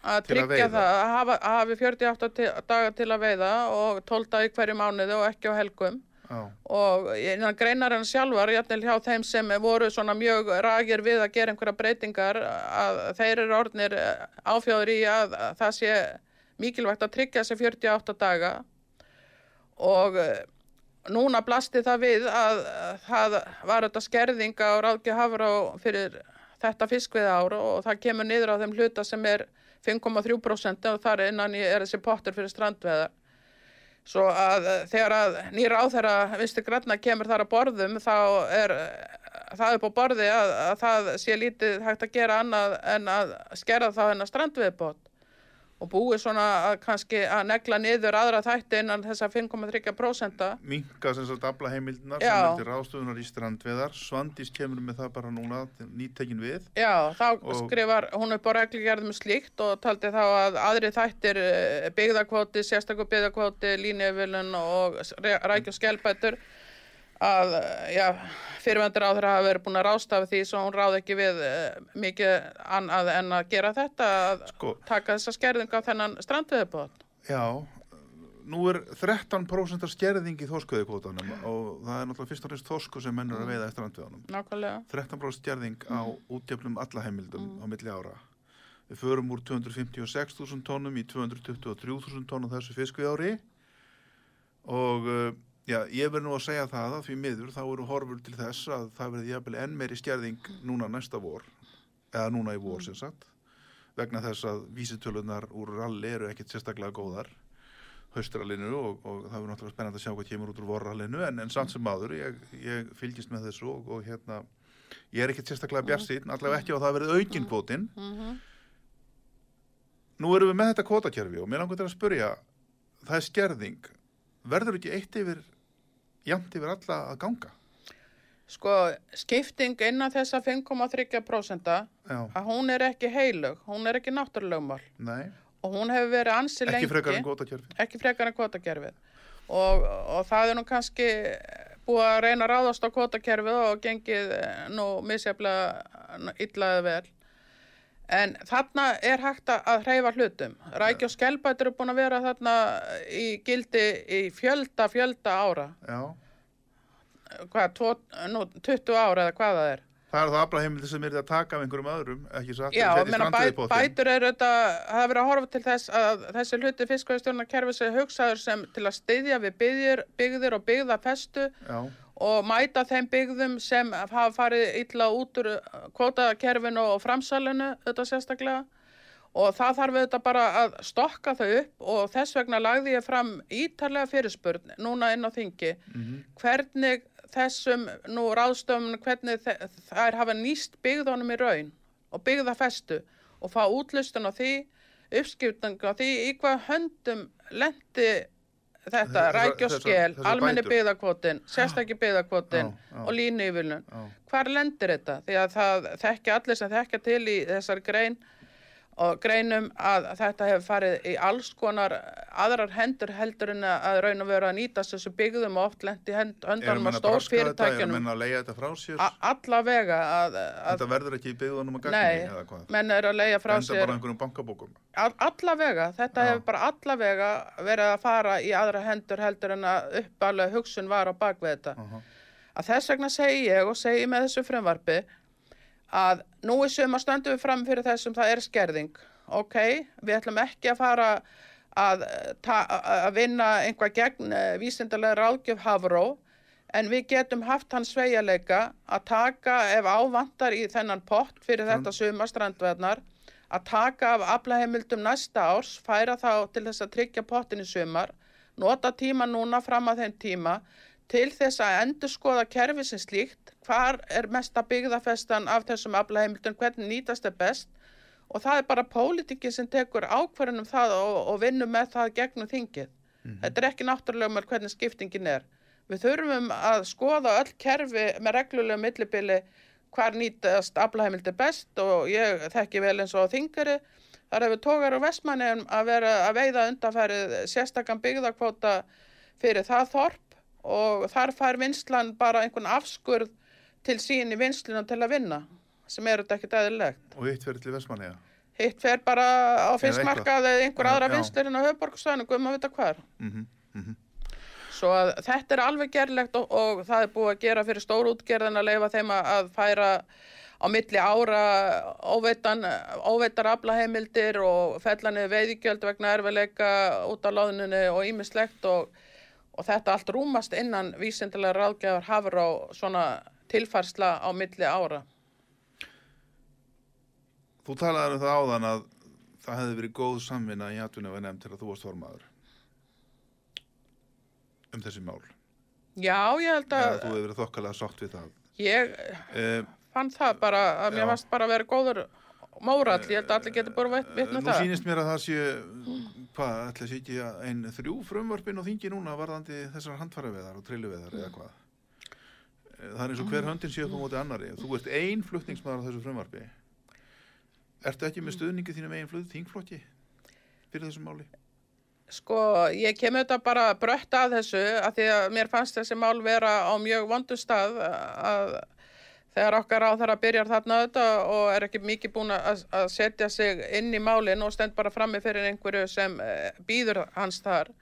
S3: að
S2: að
S3: tryggja
S2: veiða.
S3: það að að hafi 48 ti- daga til að veiða og 12 daga í hverju mánuði og ekki á helgum. Og innan greinarinn sjálfar, jafnvel hjá þeim sem voru svona mjög ragir við að gera einhverja breytingar, að þeir eru orðnir áfjáður í að, að það sé mikilvægt að tryggja þessi 48 daga og eh, núna blasti það við að að það var þetta skerðinga og ráðgja hafra fyrir þetta fiskvið ár og það kemur niður á þeim hluta sem er 5,3% og þar innan er þessi pottur fyrir strandveðar. Svo að eh, þegar að nýr áþæra vinstu granna kemur þar að borðum þá er eh, það upp á borði að, að það sé lítið hægt að gera annað en að skerða þá hennar strandviðbót og búið svona að kannski að negla niður aðra þætti innan þessa 5,3%.
S2: minka sem sagt afla heimildinar
S3: Já.
S2: sem til ráðstöfunar í strandveðar Svandís kemur með það bara núna nýtekin við
S3: Já, þá
S2: Og-
S3: skrifar hún upp á reglugjörðum slíkt og taldi þá að aðri þættir eh, byggðakvóti, sérstakur byggðakvóti, líniðvilun og s- re- rækju skelbætur að eh, já, fyrirvendur á þeirra hafa verið búin að rástafa því svo hún ráð ekki við eh, mikið annað en að gera þetta að
S2: Sko,
S3: taka þessa skerðinga á þennan strandviðbót.
S2: já Nú er 13% skerðing í þorskuðikvótanum og það er náttúrulega fyrst og reynst þorsku sem mennur að veiða eftir strandveðanum
S3: Nákvæmlega.
S2: 13% skerðing á útjöfnum alla heimildum á milli ára. Við förum úr 256.000 tónum í 223.000 tónum þessu fiskvið ári og uh, já, ég verð nú að segja það að því miður þá eru horfur til þess að það verði jafnvel enn meiri skerðing núna næsta vor, eða núna í vor sem sagt, vegna þess að vísitölunar úr ralli eru ekkit sérstaklega góðar haustrallinu og, og það er náttúrulega spennandi að sjá hvað kemur út úr vorrallinu en, en samt sem maður, ég, ég fylgist með þessu og, og hérna, ég er ekkert sérstaklega bjarsinn, allavega ekki á það að aukinn kvótinn.
S3: Mm
S2: Nú erum við með þetta kvótakerfi og mér langar til að spurja, er verður ekki eitt yfir, jæmt yfir alla að ganga?
S3: Sko, skipting innan þessa 5,3%
S2: Já,
S3: að hún er ekki heilug, hún er ekki náttúrulegumál
S2: nei,
S3: og hún hefur verið ansi lengi.
S2: ekki frekar en kvótakerfi.
S3: ekki frekar en kvotakerfið og, og það er nú kannski búið að reyna að ráðast á kvotakerfið og gengið eh, nú misjaflega illaði vel en þarna er hægt að- hreyfa hlutum. Rækja og skelbætur eru búin að vera þarna í gildi í fjölda fjölda ára.
S2: Já,
S3: hvað, tvo, nú, 20 ára eða hvað það er?
S2: Það er það aflaheimildi sem er að taka af einhverjum öðrum, ekki satt,
S3: Já, meina, bæ, bætur eru þetta, það er verið að horfa til þess að þessi hluti fiskvæðistjórnar kerfi sem hugsaður sem til að styðja við byggðir, byggðir og byggðafestu.
S2: Já,
S3: og mæta þeim byggðum sem hafa farið illa út úr kvotakerfinu og framsalinu þetta sérstaklega. Og það þarf auðvitað bara að stokka þau upp og þess vegna lagði ég fram ítarlega fyrirspurn núna inn á þingi. Hvernig þessum nú ráðstöfum hvernig þær hafa nýst byggðunum í raun og byggðafestu og fá útlustun á því uppskipting á því í hvað höndum lendi þetta rækjóskel, almenni
S2: bætur.
S3: byggðakvotin, sérstakki
S2: já.
S3: og línu yfirlun. Hvar lendir þetta? Því að það þekkja allir sem þekkja til í þessar grein og greinum að þetta hefur farið í alls konar aðrar hendur heldur en að raun og vera að nýtast þessu byggðum og oft lendi á
S2: að braska þetta, erum menn að leiða þetta frá sér?
S3: allavega að, að
S2: Þetta verður ekki í byggðunum að gagni,
S3: nei,
S2: eða hvað?
S3: menn er að leiða frá
S2: Enda
S3: sér
S2: bara einhverjum bankabókum.
S3: all, allavega, þetta
S2: Já.
S3: hefur bara allavega verið að fara í aðra hendur heldur en að uppalega hugsun var á bakvið þetta.
S2: Aha.
S3: Að þess vegna segi ég og segi með þessu frumvarpi að nú í suma stöndum við fram fyrir þessum það er skerðing. Ok, við ætlum ekki að fara að, að vinna einhvað gegn uh, vísindalega ráðgjöf Havró en við getum haft hann sveigjarleika að taka ef ávantar í þennan pott fyrir þetta suma strandveðnar að taka af aflaheimildum næsta árs, færa þá til þess að tryggja pottin í sumar, nota tíma núna fram að þeim tíma til þess að endur skoða kerfi sem slíkt, hvar er mesta byggðafestan af þessum aflaheimildum, hvernig nýtast er best og það er bara pólitíki sem tekur ákvarðunum það og, og vinnur með það gegnum þingið. Þetta er ekki náttúrulega með hvernig skiptingin er. Við þurfum að skoða öll kerfi með reglulegu millibili hvar nýtast aflaheimildi best og ég þekki vel eins og þingari. Þar hefur tógar og vestmanni að vera að veiða undanfærið sérstakann byggðakvóta fyrir það þorp og þar fær vinslan bara einhvern afskurð til sín í vinslunum til að vinna sem er þetta ekkert eðlilegt.
S2: Og hitt fyrir til Vestmanniða.
S3: Hitt fer bara á fiskmarkað eða einhver aðra
S2: já.
S3: vinslur en á höfuborgsvæðinu, guðum að vita hvar.
S2: Mm -hmm.
S3: Svo að þetta er alveg gerlegt og, og það er búið að gera fyrir stórútgerðin að leifa þeim að- færa á milli ára óveitan, óveitar aflaheimildir og fellanið veiðigjöld vegna erfileika út á loðnunni og ímislegt og, og þetta allt rúmast innan vísindilega ráðgjafar hafur á svona tilfærsla á milli ára.
S2: Þú talaður um það áðan að það hefði verið góð samvinna í atvinni og nefnd til að þú varst formaður um þessi mál.
S3: Já, ég held
S2: Eða
S3: að
S2: þú hefur verið þokkalega sátt við það.
S3: ég
S2: Uh,
S3: fann það bara að mér
S2: Já.
S3: varst bara að vera góður mórall, ég held að allir getur bara vitna
S2: Nú
S3: það.
S2: sýnist mér að það sé, hvað, ætla sé ekki að ein þrjú frumvarpin á þingi núna varðandi þessar handfæraveðar og trilluveðar eða hvað. Eh, Það er eins og hver höndin sé upp á móti annari. Þú ert ein flutningsmaður á þessu frumvarpi. Ertu ekki með stuðningi þínum eigin flutt þingflokki fyrir þessu máli?
S3: Sko, ég kem auðvitað bara brött að þessu að því að mér fannst þessi mál vera á mjög vondu stað að þegar okkar á að byrjar þarna auðvitað og er ekki mikið búin að, að setja sig inn í málin og stend bara frammi fyrir einhverju sem eh, býður hans þar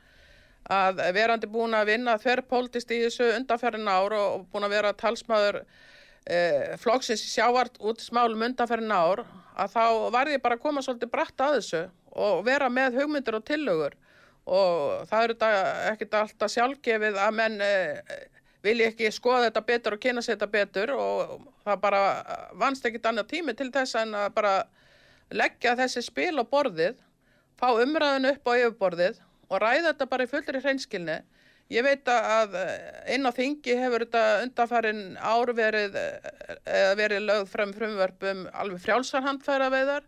S3: að verandi búin að vinna þverrpóltist í þessu undanferðin ár og, búin að vera talsmaður eh, flokksins sjávart út smálum undanferðin ár að þá varði ég bara að koma svolítið bratt að þessu og vera með hugmyndir og tillögur. Og það eru þetta ekkert alltaf sjálfgefið að menn eh, vilja ekki skoða þetta betur og kynna sér þetta betur og það bara vannst ekkert annað tími til þess en að bara leggja þessi spil á borðið, fá umræðinu upp á yfirborðið og ræða þetta bara í fullri hreinskilni. Ég veit að eh, inn á þingi hefur þetta undanfærin ár verið, eh, eða verið lögð fram frumvörp um alveg frjálsar handfæraveiðar.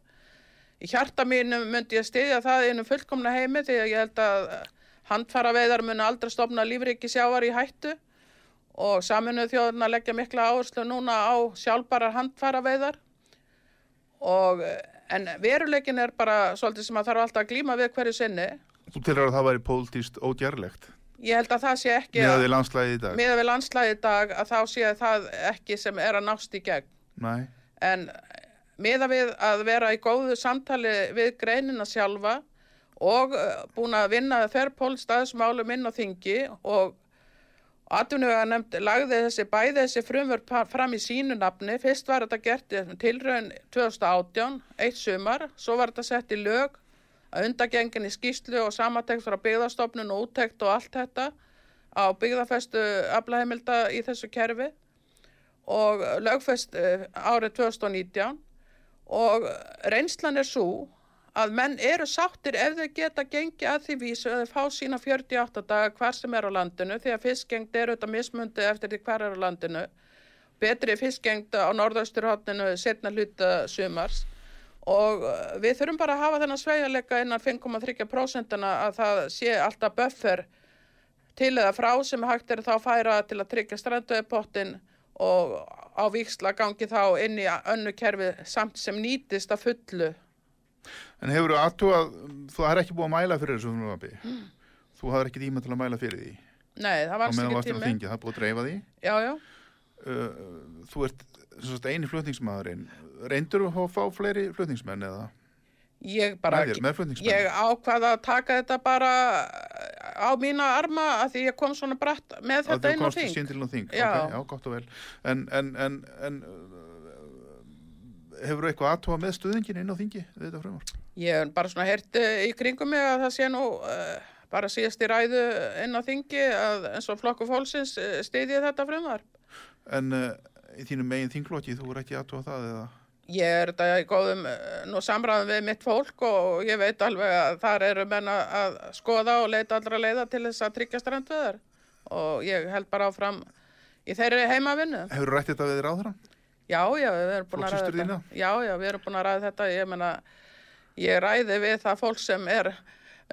S3: Í hjarta mínu myndi ég styðja það innum fullkomna heimi því að ég held að handfæraveiðar muni aldrei stopna lífriki sjávar í hættu og saminuð þjóðurna leggja mikla áherslu núna á sjálfbarar handfæraveiðar og eh, en veruleikin er bara svolítið sem að þarf alltaf að glíma við hverju sinni.
S2: Þú telur að það væri pólitíst ódjarlegt
S3: Ég held að það sé ekki
S2: með því landslæði í dag?
S3: miða við landslæði í dag að þá sé það ekki sem er að nást í gegn.
S2: Nei.
S3: En miða við að vera í góðu samtali við greinina sjálfa og eh, búin að vinna þerrpól staðismálum inn á þingi og Atvinnuga nefnd lagði þessi bæði þessi frumvörp fram í sínu nafni. Fyrst var þetta gert tilraun 2018, eitt sumar, svo var þetta sett í lög að undagengin í skýslu og samatekt frá byggðarstofnun og úttekt og allt þetta á byggðarfestu aflaheimilda í þessu kerfi. Og lögfest eh, árið 2019 og reynslan er svo að menn eru sáttir ef þau geta gengi að því vísu að þau fá sína 48 daga hvar sem er á landinu því að fiskgengt er auðvitað mismundi eftir því hvar er á landinu betri fiskgengt á norðausturhóttinu setna hluta sumars og eh, við þurfum bara að hafa þennan sveigalega innan 5,3% að það sé alltaf buffer til eða frá sem hægt er þá færa til að tryggja strandauðpottin og á viksla gangi þá inn í önnu kerfi samt sem nýtist að fullu.
S2: En hefur þú aðtúað, þú har ekki búið að mæla fyrir þessu frumvarpi, mm. þú hafði ekki tíma til að mæla fyrir því.
S3: Nei, það var ekki tíma.
S2: Þingi, það er búið að dreifa því.
S3: Já, já.
S2: Uh, þú ert sagt, eini flutningsmaðurinn, reyndur þú að fá fleiri flutningsmenn eða?
S3: Ég bara, ég ákvaða að taka þetta bara á mína arma að því ég kom svona bratt með þetta inn á þing.
S2: Að þú komst sín til á þing, já. ok, já, gott og vel. En, en, en, en hefur þú eitthvað aðtóa með stuðingin inn á þingi við þetta frumvar?
S3: Ég hef bara svona herti í kringum mig að það sé nú uh, bara síðast í ræðu inn á þingi að eins og flokku fólksins uh, stiðið þetta frumvar.
S2: En uh, í þínum megin þinglokki þú er ekki aðtóa það eða?
S3: Ég er þetta í góðum eh, nú samræðum við mitt fólk og ég veit alveg að þar eru menna að skoða og leita allra leiða til þess að tryggja strandveðar og ég held bara áfram í þeirri heimavinnu.
S2: Hefur þú rætt þetta við þeirra?
S3: Já, já, við erum búin að ræða þetta. Já, já, við erum búin að ræða þetta. Ég menna, ég ræði við það fólk sem er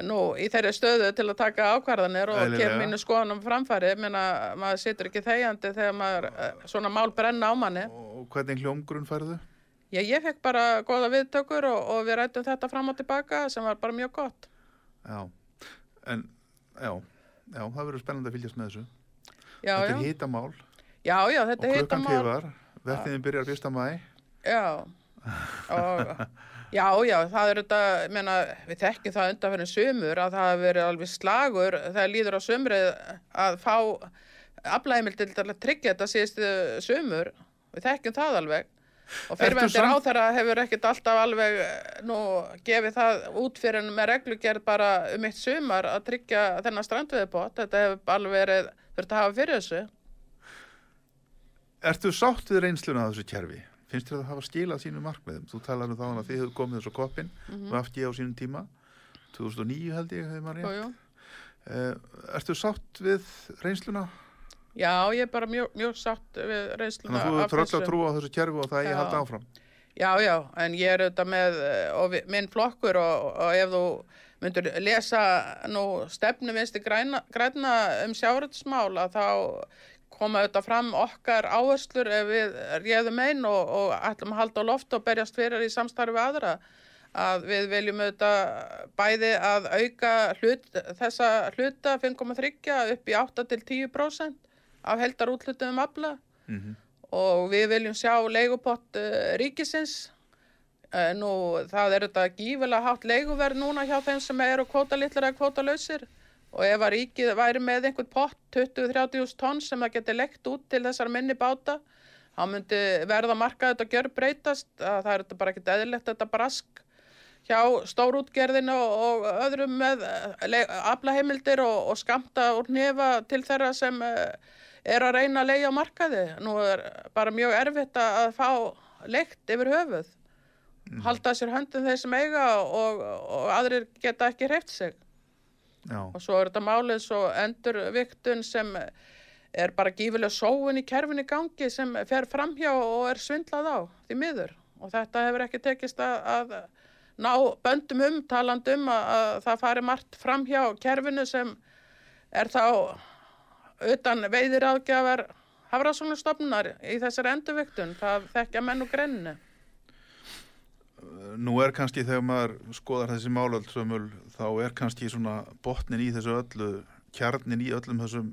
S3: nú í þeirri stöðu til að taka ákvarðanir og kemur mínu skoðanum framfæri. Ég menna, maður situr ekki þegjandi þegar maður eh, svona mál brenna á manni.
S2: Og hvernig hljómgrunn færðu?
S3: Já, ég fekk bara goða viðtökur og, og við rættum þetta fram og tilbaka sem var bara mjög gott.
S2: Já, en já, já það verður spennandi að fylgjast með þessu.
S3: Já,
S2: þetta
S3: já.
S2: er hitamál.
S3: Já, já, þetta er hitamál.
S2: Og klukkan tífar, verðinni byrjar fyrsta mæ.
S3: Já, og já, já, það er þetta, ég meina, við þekkjum það undan fyrir sumur að það verið alveg slagur þegar líður á sumrið að fá aflægimil til að tryggja þetta síðustu sumur. Við þekkjum það alveg og fyrirvendir á þeirra hefur ekkert alltaf alveg nú gefið það út fyrir en með reglugjörð bara um eitt sumar að tryggja þennan strandveðibot þetta hefur alveg verið þurft að hafa fyrir þessu
S2: Ertu sátt við reynsluna af þessu kjærfi? Finnst þér að hafa skilað sínu markmiðum? Þú talaði um þá að þið hefðu komið þessu koppin mm -hmm. og afti á sínum tíma 2009 held ég hefur maður rétt uh, Ertu sátt við reynsluna?
S3: Já, ég er bara mjög, mjög satt við reynsluna.
S2: Þannig að þú þurft að trúa á þessu kjærfu og það ég haldi áfram.
S3: Já, já, en ég er auðvitað með við, minn flokkur og, og ef þú myndur lesa nú stefnuminsti græna, græna um sjáratsmála þá koma auðvitað fram okkar áherslur ef við réðum einn og, og ætlum að halda á loft og berjast fyrir í samstarfi við aðra. Að við viljum auðvitað bæði að auka hlut, þessa hluta 5,3 upp í 8-10% af heldar útlutum um afla. Mm -hmm. og við viljum sjá leigupott uh, ríkisins. Uh, nú það er þetta gífilega hátt leiguverð núna hjá þeim sem eru kvóta litlar eða kvóta lausir og ef að ríkið væri með einhvern pott 20-30 tonn sem það getur lekt út til þessar minni báta þá myndi verða markað þetta gjör breytast það er þetta bara ekki eðlilegt þetta brask hjá stórútgerðinu og öðrum með uh, aflaheimildir og, og skamta úr nefa til þeirra sem er að reyna að leia á markaði. Nú er bara mjög erfitt að fá leikt yfir höfuð. Mm. Halda sér höndin þeir sem eiga og, og aðrir geta ekki hreift sig.
S2: Já.
S3: Og svo er þetta málið svo endurviktun sem er bara gífilega sóun í kerfinni gangi sem fer framhjá og er svindlað á því miður. Og þetta hefur ekki tekist að, að ná böndum um, talandum að, að það fari margt framhjá kerfinu sem er þá utan veiðir ágjafar hafrásónustofnunar í þessari endurviktun, það þekkja menn og grenni.
S2: Nú er kannski þegar maður skoðar þessi málöldsömmul þá er kannski svona botnin í þessu öllu, kjarnin í öllum þessum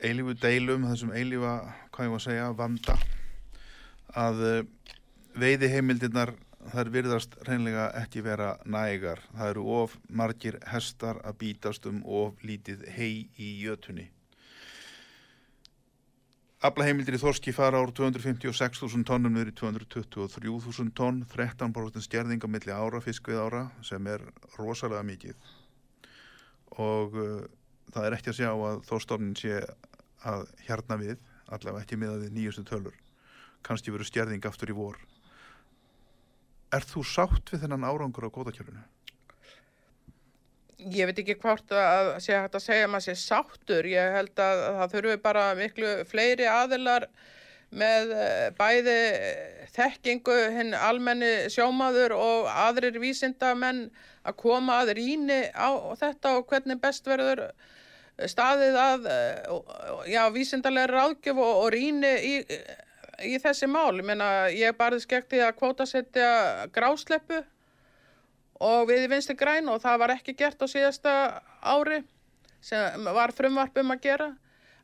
S2: eilífu deilum, þessum eilífa, hvað ég var að segja, vanda að eh, veiði heimildirnar þær virðast reynlega ekki vera nægar. Það eru of margir hestar að bítast um of lítið hei í jötunni. Aflaheimildir í Þorski fara ár 256.000 tónnum niður í 223.000 tónn, 13% skerðing á milli ára, fiskvið ára, sem er rosalega mikið. Og uh, það er ekki að sjá að þórstofnin sé að hjarna við, allavega ekki miða við nýjustu tölur. Kannski verður skerðing aftur í vor. Er þú sátt við þennan árangur á kvotakjörunu?
S3: Ég veit ekki hvort að sé hægt að segja að maður sé sáttur. Ég held að það þurfi bara miklu fleiri aðilar með eh, bæði þekkingu hinn almenni sjómaður og aðrir vísindamenn að koma að rýni á þetta og hvernig best verður staðið að eh, já, vísindarlega ráðgjöf og, og rýni í, í þessi mál. Ég, meina, ég barði skekti að kvótasetja grásleppu og við í vinstri græn og það var ekki gert á síðasta ári sem var frumvarp um að gera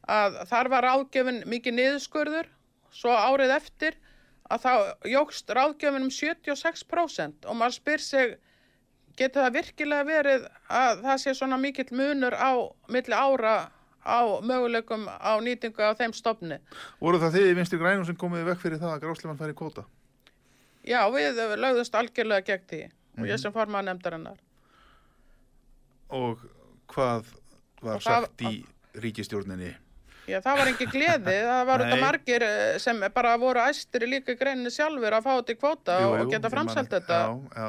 S3: að þar var ráðgjöfin mikið niðurskurður svo árið eftir að þá jógst ráðgjöfin um 76% og maður spyr sig getur það virkilega verið að það sé svona mikill munur á milli ára á möguleikum á nýtingu á þeim stofni.
S2: Voru það þið í vinstri grænum sem komiði vekk fyrir það að grásleifan færi kvóta?
S3: Já, við lögðumst algjörlega gegn því og ég sem formaður nefndarinnar.
S2: Og hvað var
S3: Og það-
S2: sagt í ríkistjórninni?
S3: Já, það var ekki gleði, það var þetta margir eh, sem bara voru æstir líka í greinni sjálfur að fá þetta í kvóta
S2: Jú,
S3: og
S2: jú,
S3: geta
S2: ég man
S3: framselt þetta.
S2: Já, já.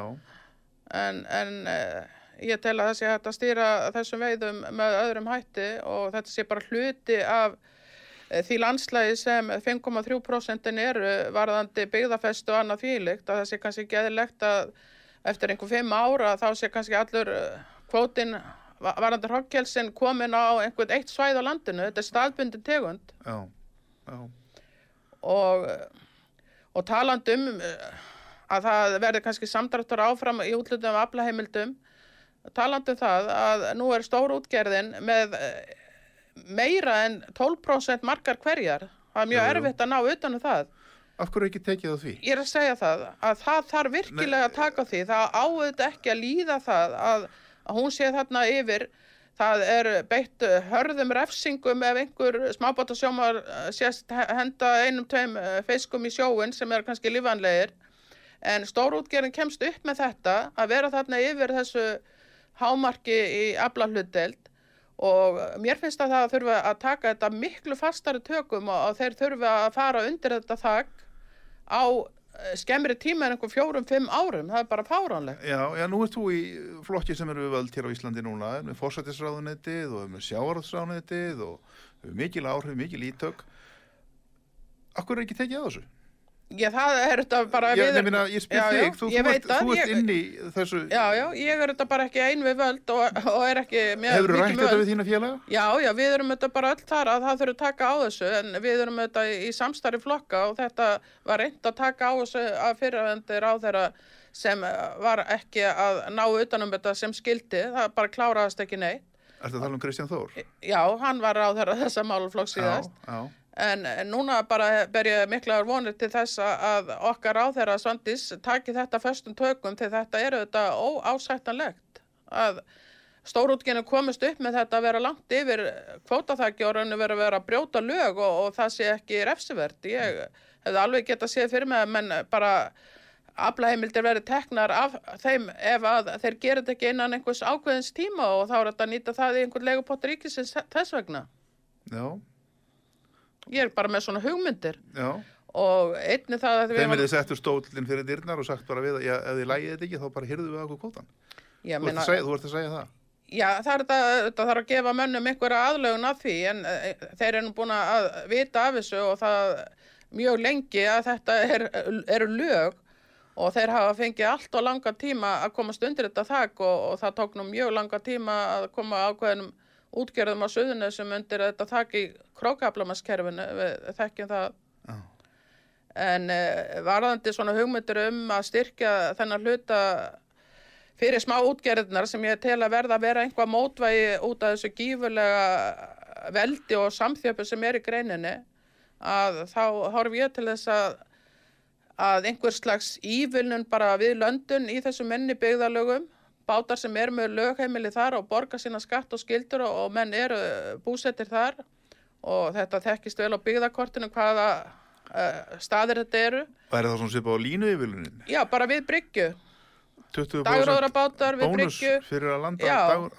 S3: En, en eh, ég tel að það sé hægt að stýra þessum veiðum með öðrum hætti og þetta sé bara hluti af eh, því landslægi sem 5,3% eru varðandi byggðafestu og annað þvílíkt að það sé kannski geðilegt að eftir einhver fimm ára þá sé kannski allur eh, kvótinn va- varðandi hrokkjelsin komin á einhvern eitt svæð á landinu, þetta er staðbundin tegund.
S2: Já, já,
S3: og, og talandi um eh, að það verði kannski samdráttur áfram í útlutum af aflaheimildum talandi um það að nú er stór útgerðin með eh, meira en 12% margar hverjar. Það er mjög
S2: jú.
S3: erfitt að ná utan um það
S2: Af hverju ekki tekið á því?
S3: ég er að segja það að það þarf virkilega að taka því. Það áður ekki að líða það að, að hún sé þarna yfir. Það er beitt hörðum refsingum ef einhver smábátasjómar eh, sést he- henda einum tveim eh, fiskum í sjóin sem er kannski lífanlegir en stórútgerinn kemst upp með þetta að vera þarna yfir þessu hámarki í aflahlutdeild. Og mér finnst að það þurfa að taka þetta miklu fastari tökum og, þeir þurfa að fara undir þetta þak á eh, skemmri tíma en einhver fjórum, fimm árum, það er bara fáránlegt.
S2: Já, já, nú ert þú í flokki sem eru við völd hér á Íslandi núna, með fórsættisráðunetið og með sjávarðsráðunetið og mikil áhrif, mikil ítök. Akkur er ekki tekið á þessu?
S3: Já, það er þetta bara...
S2: Ég,
S3: við-
S2: að ég spyr
S3: Já, já,
S2: þig, þú, þú, ert, þú ert inn í þessu,
S3: Já, já, ég er þetta bara ekki ein við völd og, og er ekki
S2: hefur rætt
S3: mikið
S2: þetta við þína félaga?
S3: Já, já, við erum þetta bara öll þar að það þurfum taka á þessu en við erum þetta í, samstarfi flokka og þetta var reynd að taka á þessu að fyrirvendir á þeirra sem var ekki að ná utanum þetta sem skildi, það bara kláraðast ekki neitt.
S2: Ertu að tala um Kristján Þór?
S3: Já, hann var á þeirra þessa máluflokk síðast.
S2: Já, já.
S3: En en núna bara ber ég miklar vonir til þess að- okkar á þeirra Svandís taki þetta föstum tökum til þetta eru þetta óásættanlegt að stórútginu komist upp með þetta að vera langt yfir kvótaþakki og rauninu vera að vera að brjóta lög og, og það sé ekki refsivert. Ég hefði alveg getað séð fyrir mig að menn bara aflaheimildir verið teknar af þeim ef að þeir gera þetta ekki innan einhvers ákveðins tíma og þá er þetta að nýta það í einhvern legupott ríkisins þess vegna.
S2: Já,
S3: Ég er bara með svona hugmyndir
S2: já.
S3: og einni það að við
S2: Þeim er þið settur stólinn fyrir dyrnar og sagt bara við að ef þið lægið þetta ekki þá bara hyrðu við okkur kvótan.
S3: já,
S2: Þú,
S3: meina,
S2: ert að ert að segja það.
S3: já, það er þetta, þetta þarf að gefa mönnum einhverja aðlögun af því en e, þeir eru nú búin að vita af þessu og það mjög lengi að þetta er, eru lög og þeir hafa fengið allt og langa tíma að komast undir þetta þak og, og það tók nú mjög langa tíma að koma ákveðnum útgerðum á suðunni sem undir þetta þak í krókaflamaskerfinu, við þekkjum það
S2: Já.
S3: En uh, varðandi svona hugmyndir um að styrkja þennan hluta fyrir smá útgerðnar sem ég tel að verða að vera einhvað mótvægi út af þessu gífurlega veldi og samþjöpu sem er í greininni að þá horf ég til þess að að einhver slags ívilnun bara við löndun í þessu menni byggðalögum bátar sem eru með lögheimili þar og borga sína skatt og skildur og, og menn eru búsettir þar og þetta þekkist vel á byggðakortinu hvaða uh, staðir þetta eru.
S2: Væri það svona svipað á línu yfirlunin?
S3: Já, bara við bryggju.
S2: 20%
S3: Dagróðrabátar við
S2: bónus
S3: bryggju
S2: fyrir að landa
S3: Já.
S2: dagur,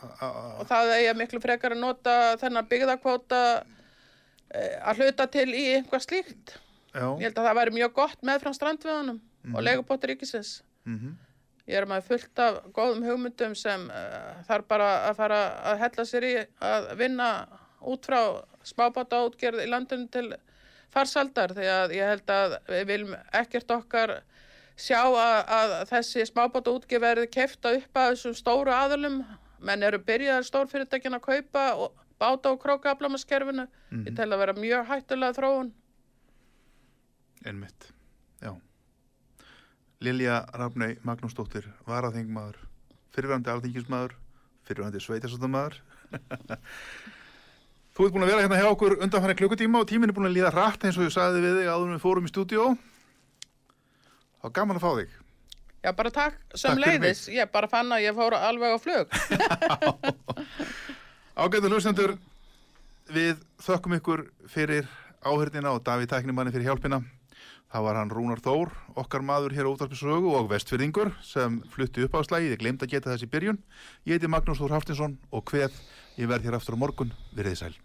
S3: og það eigi miklu frekar að nota þennan byggðakvóta uh, að hluta til í einhvað slíkt.
S2: Já,
S3: Ég held að það væri mjög gott með frá strandveðunum og leigubóttir ríkisins.
S2: mhm.
S3: Ég er með fullt af góðum hugmyndum sem uh, þarf bara að fara að hella sér í að vinna út frá smábáta útgerð í landinu til farsaldar því að ég held að við viljum ekkert okkar sjá að, að þessi smábáta útgerð verði kefta upp að þessum stóru aðalum menn eru byrjaðar stórfyrirtækin að kaupa og báta og króka aflamaskerfinu ég tel að vera mjög hættulega þróun.
S2: Einmitt, já. Lilja Rafnei Magnúsdóttir, varaþingmaður, fyrirvændi alþingismadur, fyrirvændi sveitasöndamaður. Þú ert búin að vera hérna hjá okkur undanfæri klukkutíma og tíminn er búin að líða hratt eins og ég sagði við þig áður við fórum í stúdíó. Það var gaman að fá þig.
S3: Já, bara takk sem
S2: fyrir
S3: leiðis. Ég bara fann að ég fór alveg á flug.
S2: Ágætu hlustendur, við þökkum ykkur fyrir áhörnina og Davíð Tæknimanni fyrir hjálpina. Það var hann Rúnar Þór, okkar maður hér á útvarpisögu og vestfyrðingur sem flutti upp á slægi, ég glemt að geta þess í byrjun. Ég heiti Magnús Þór Haftinsson og hveð, ég verð hér aftur á morgun, verið sæl.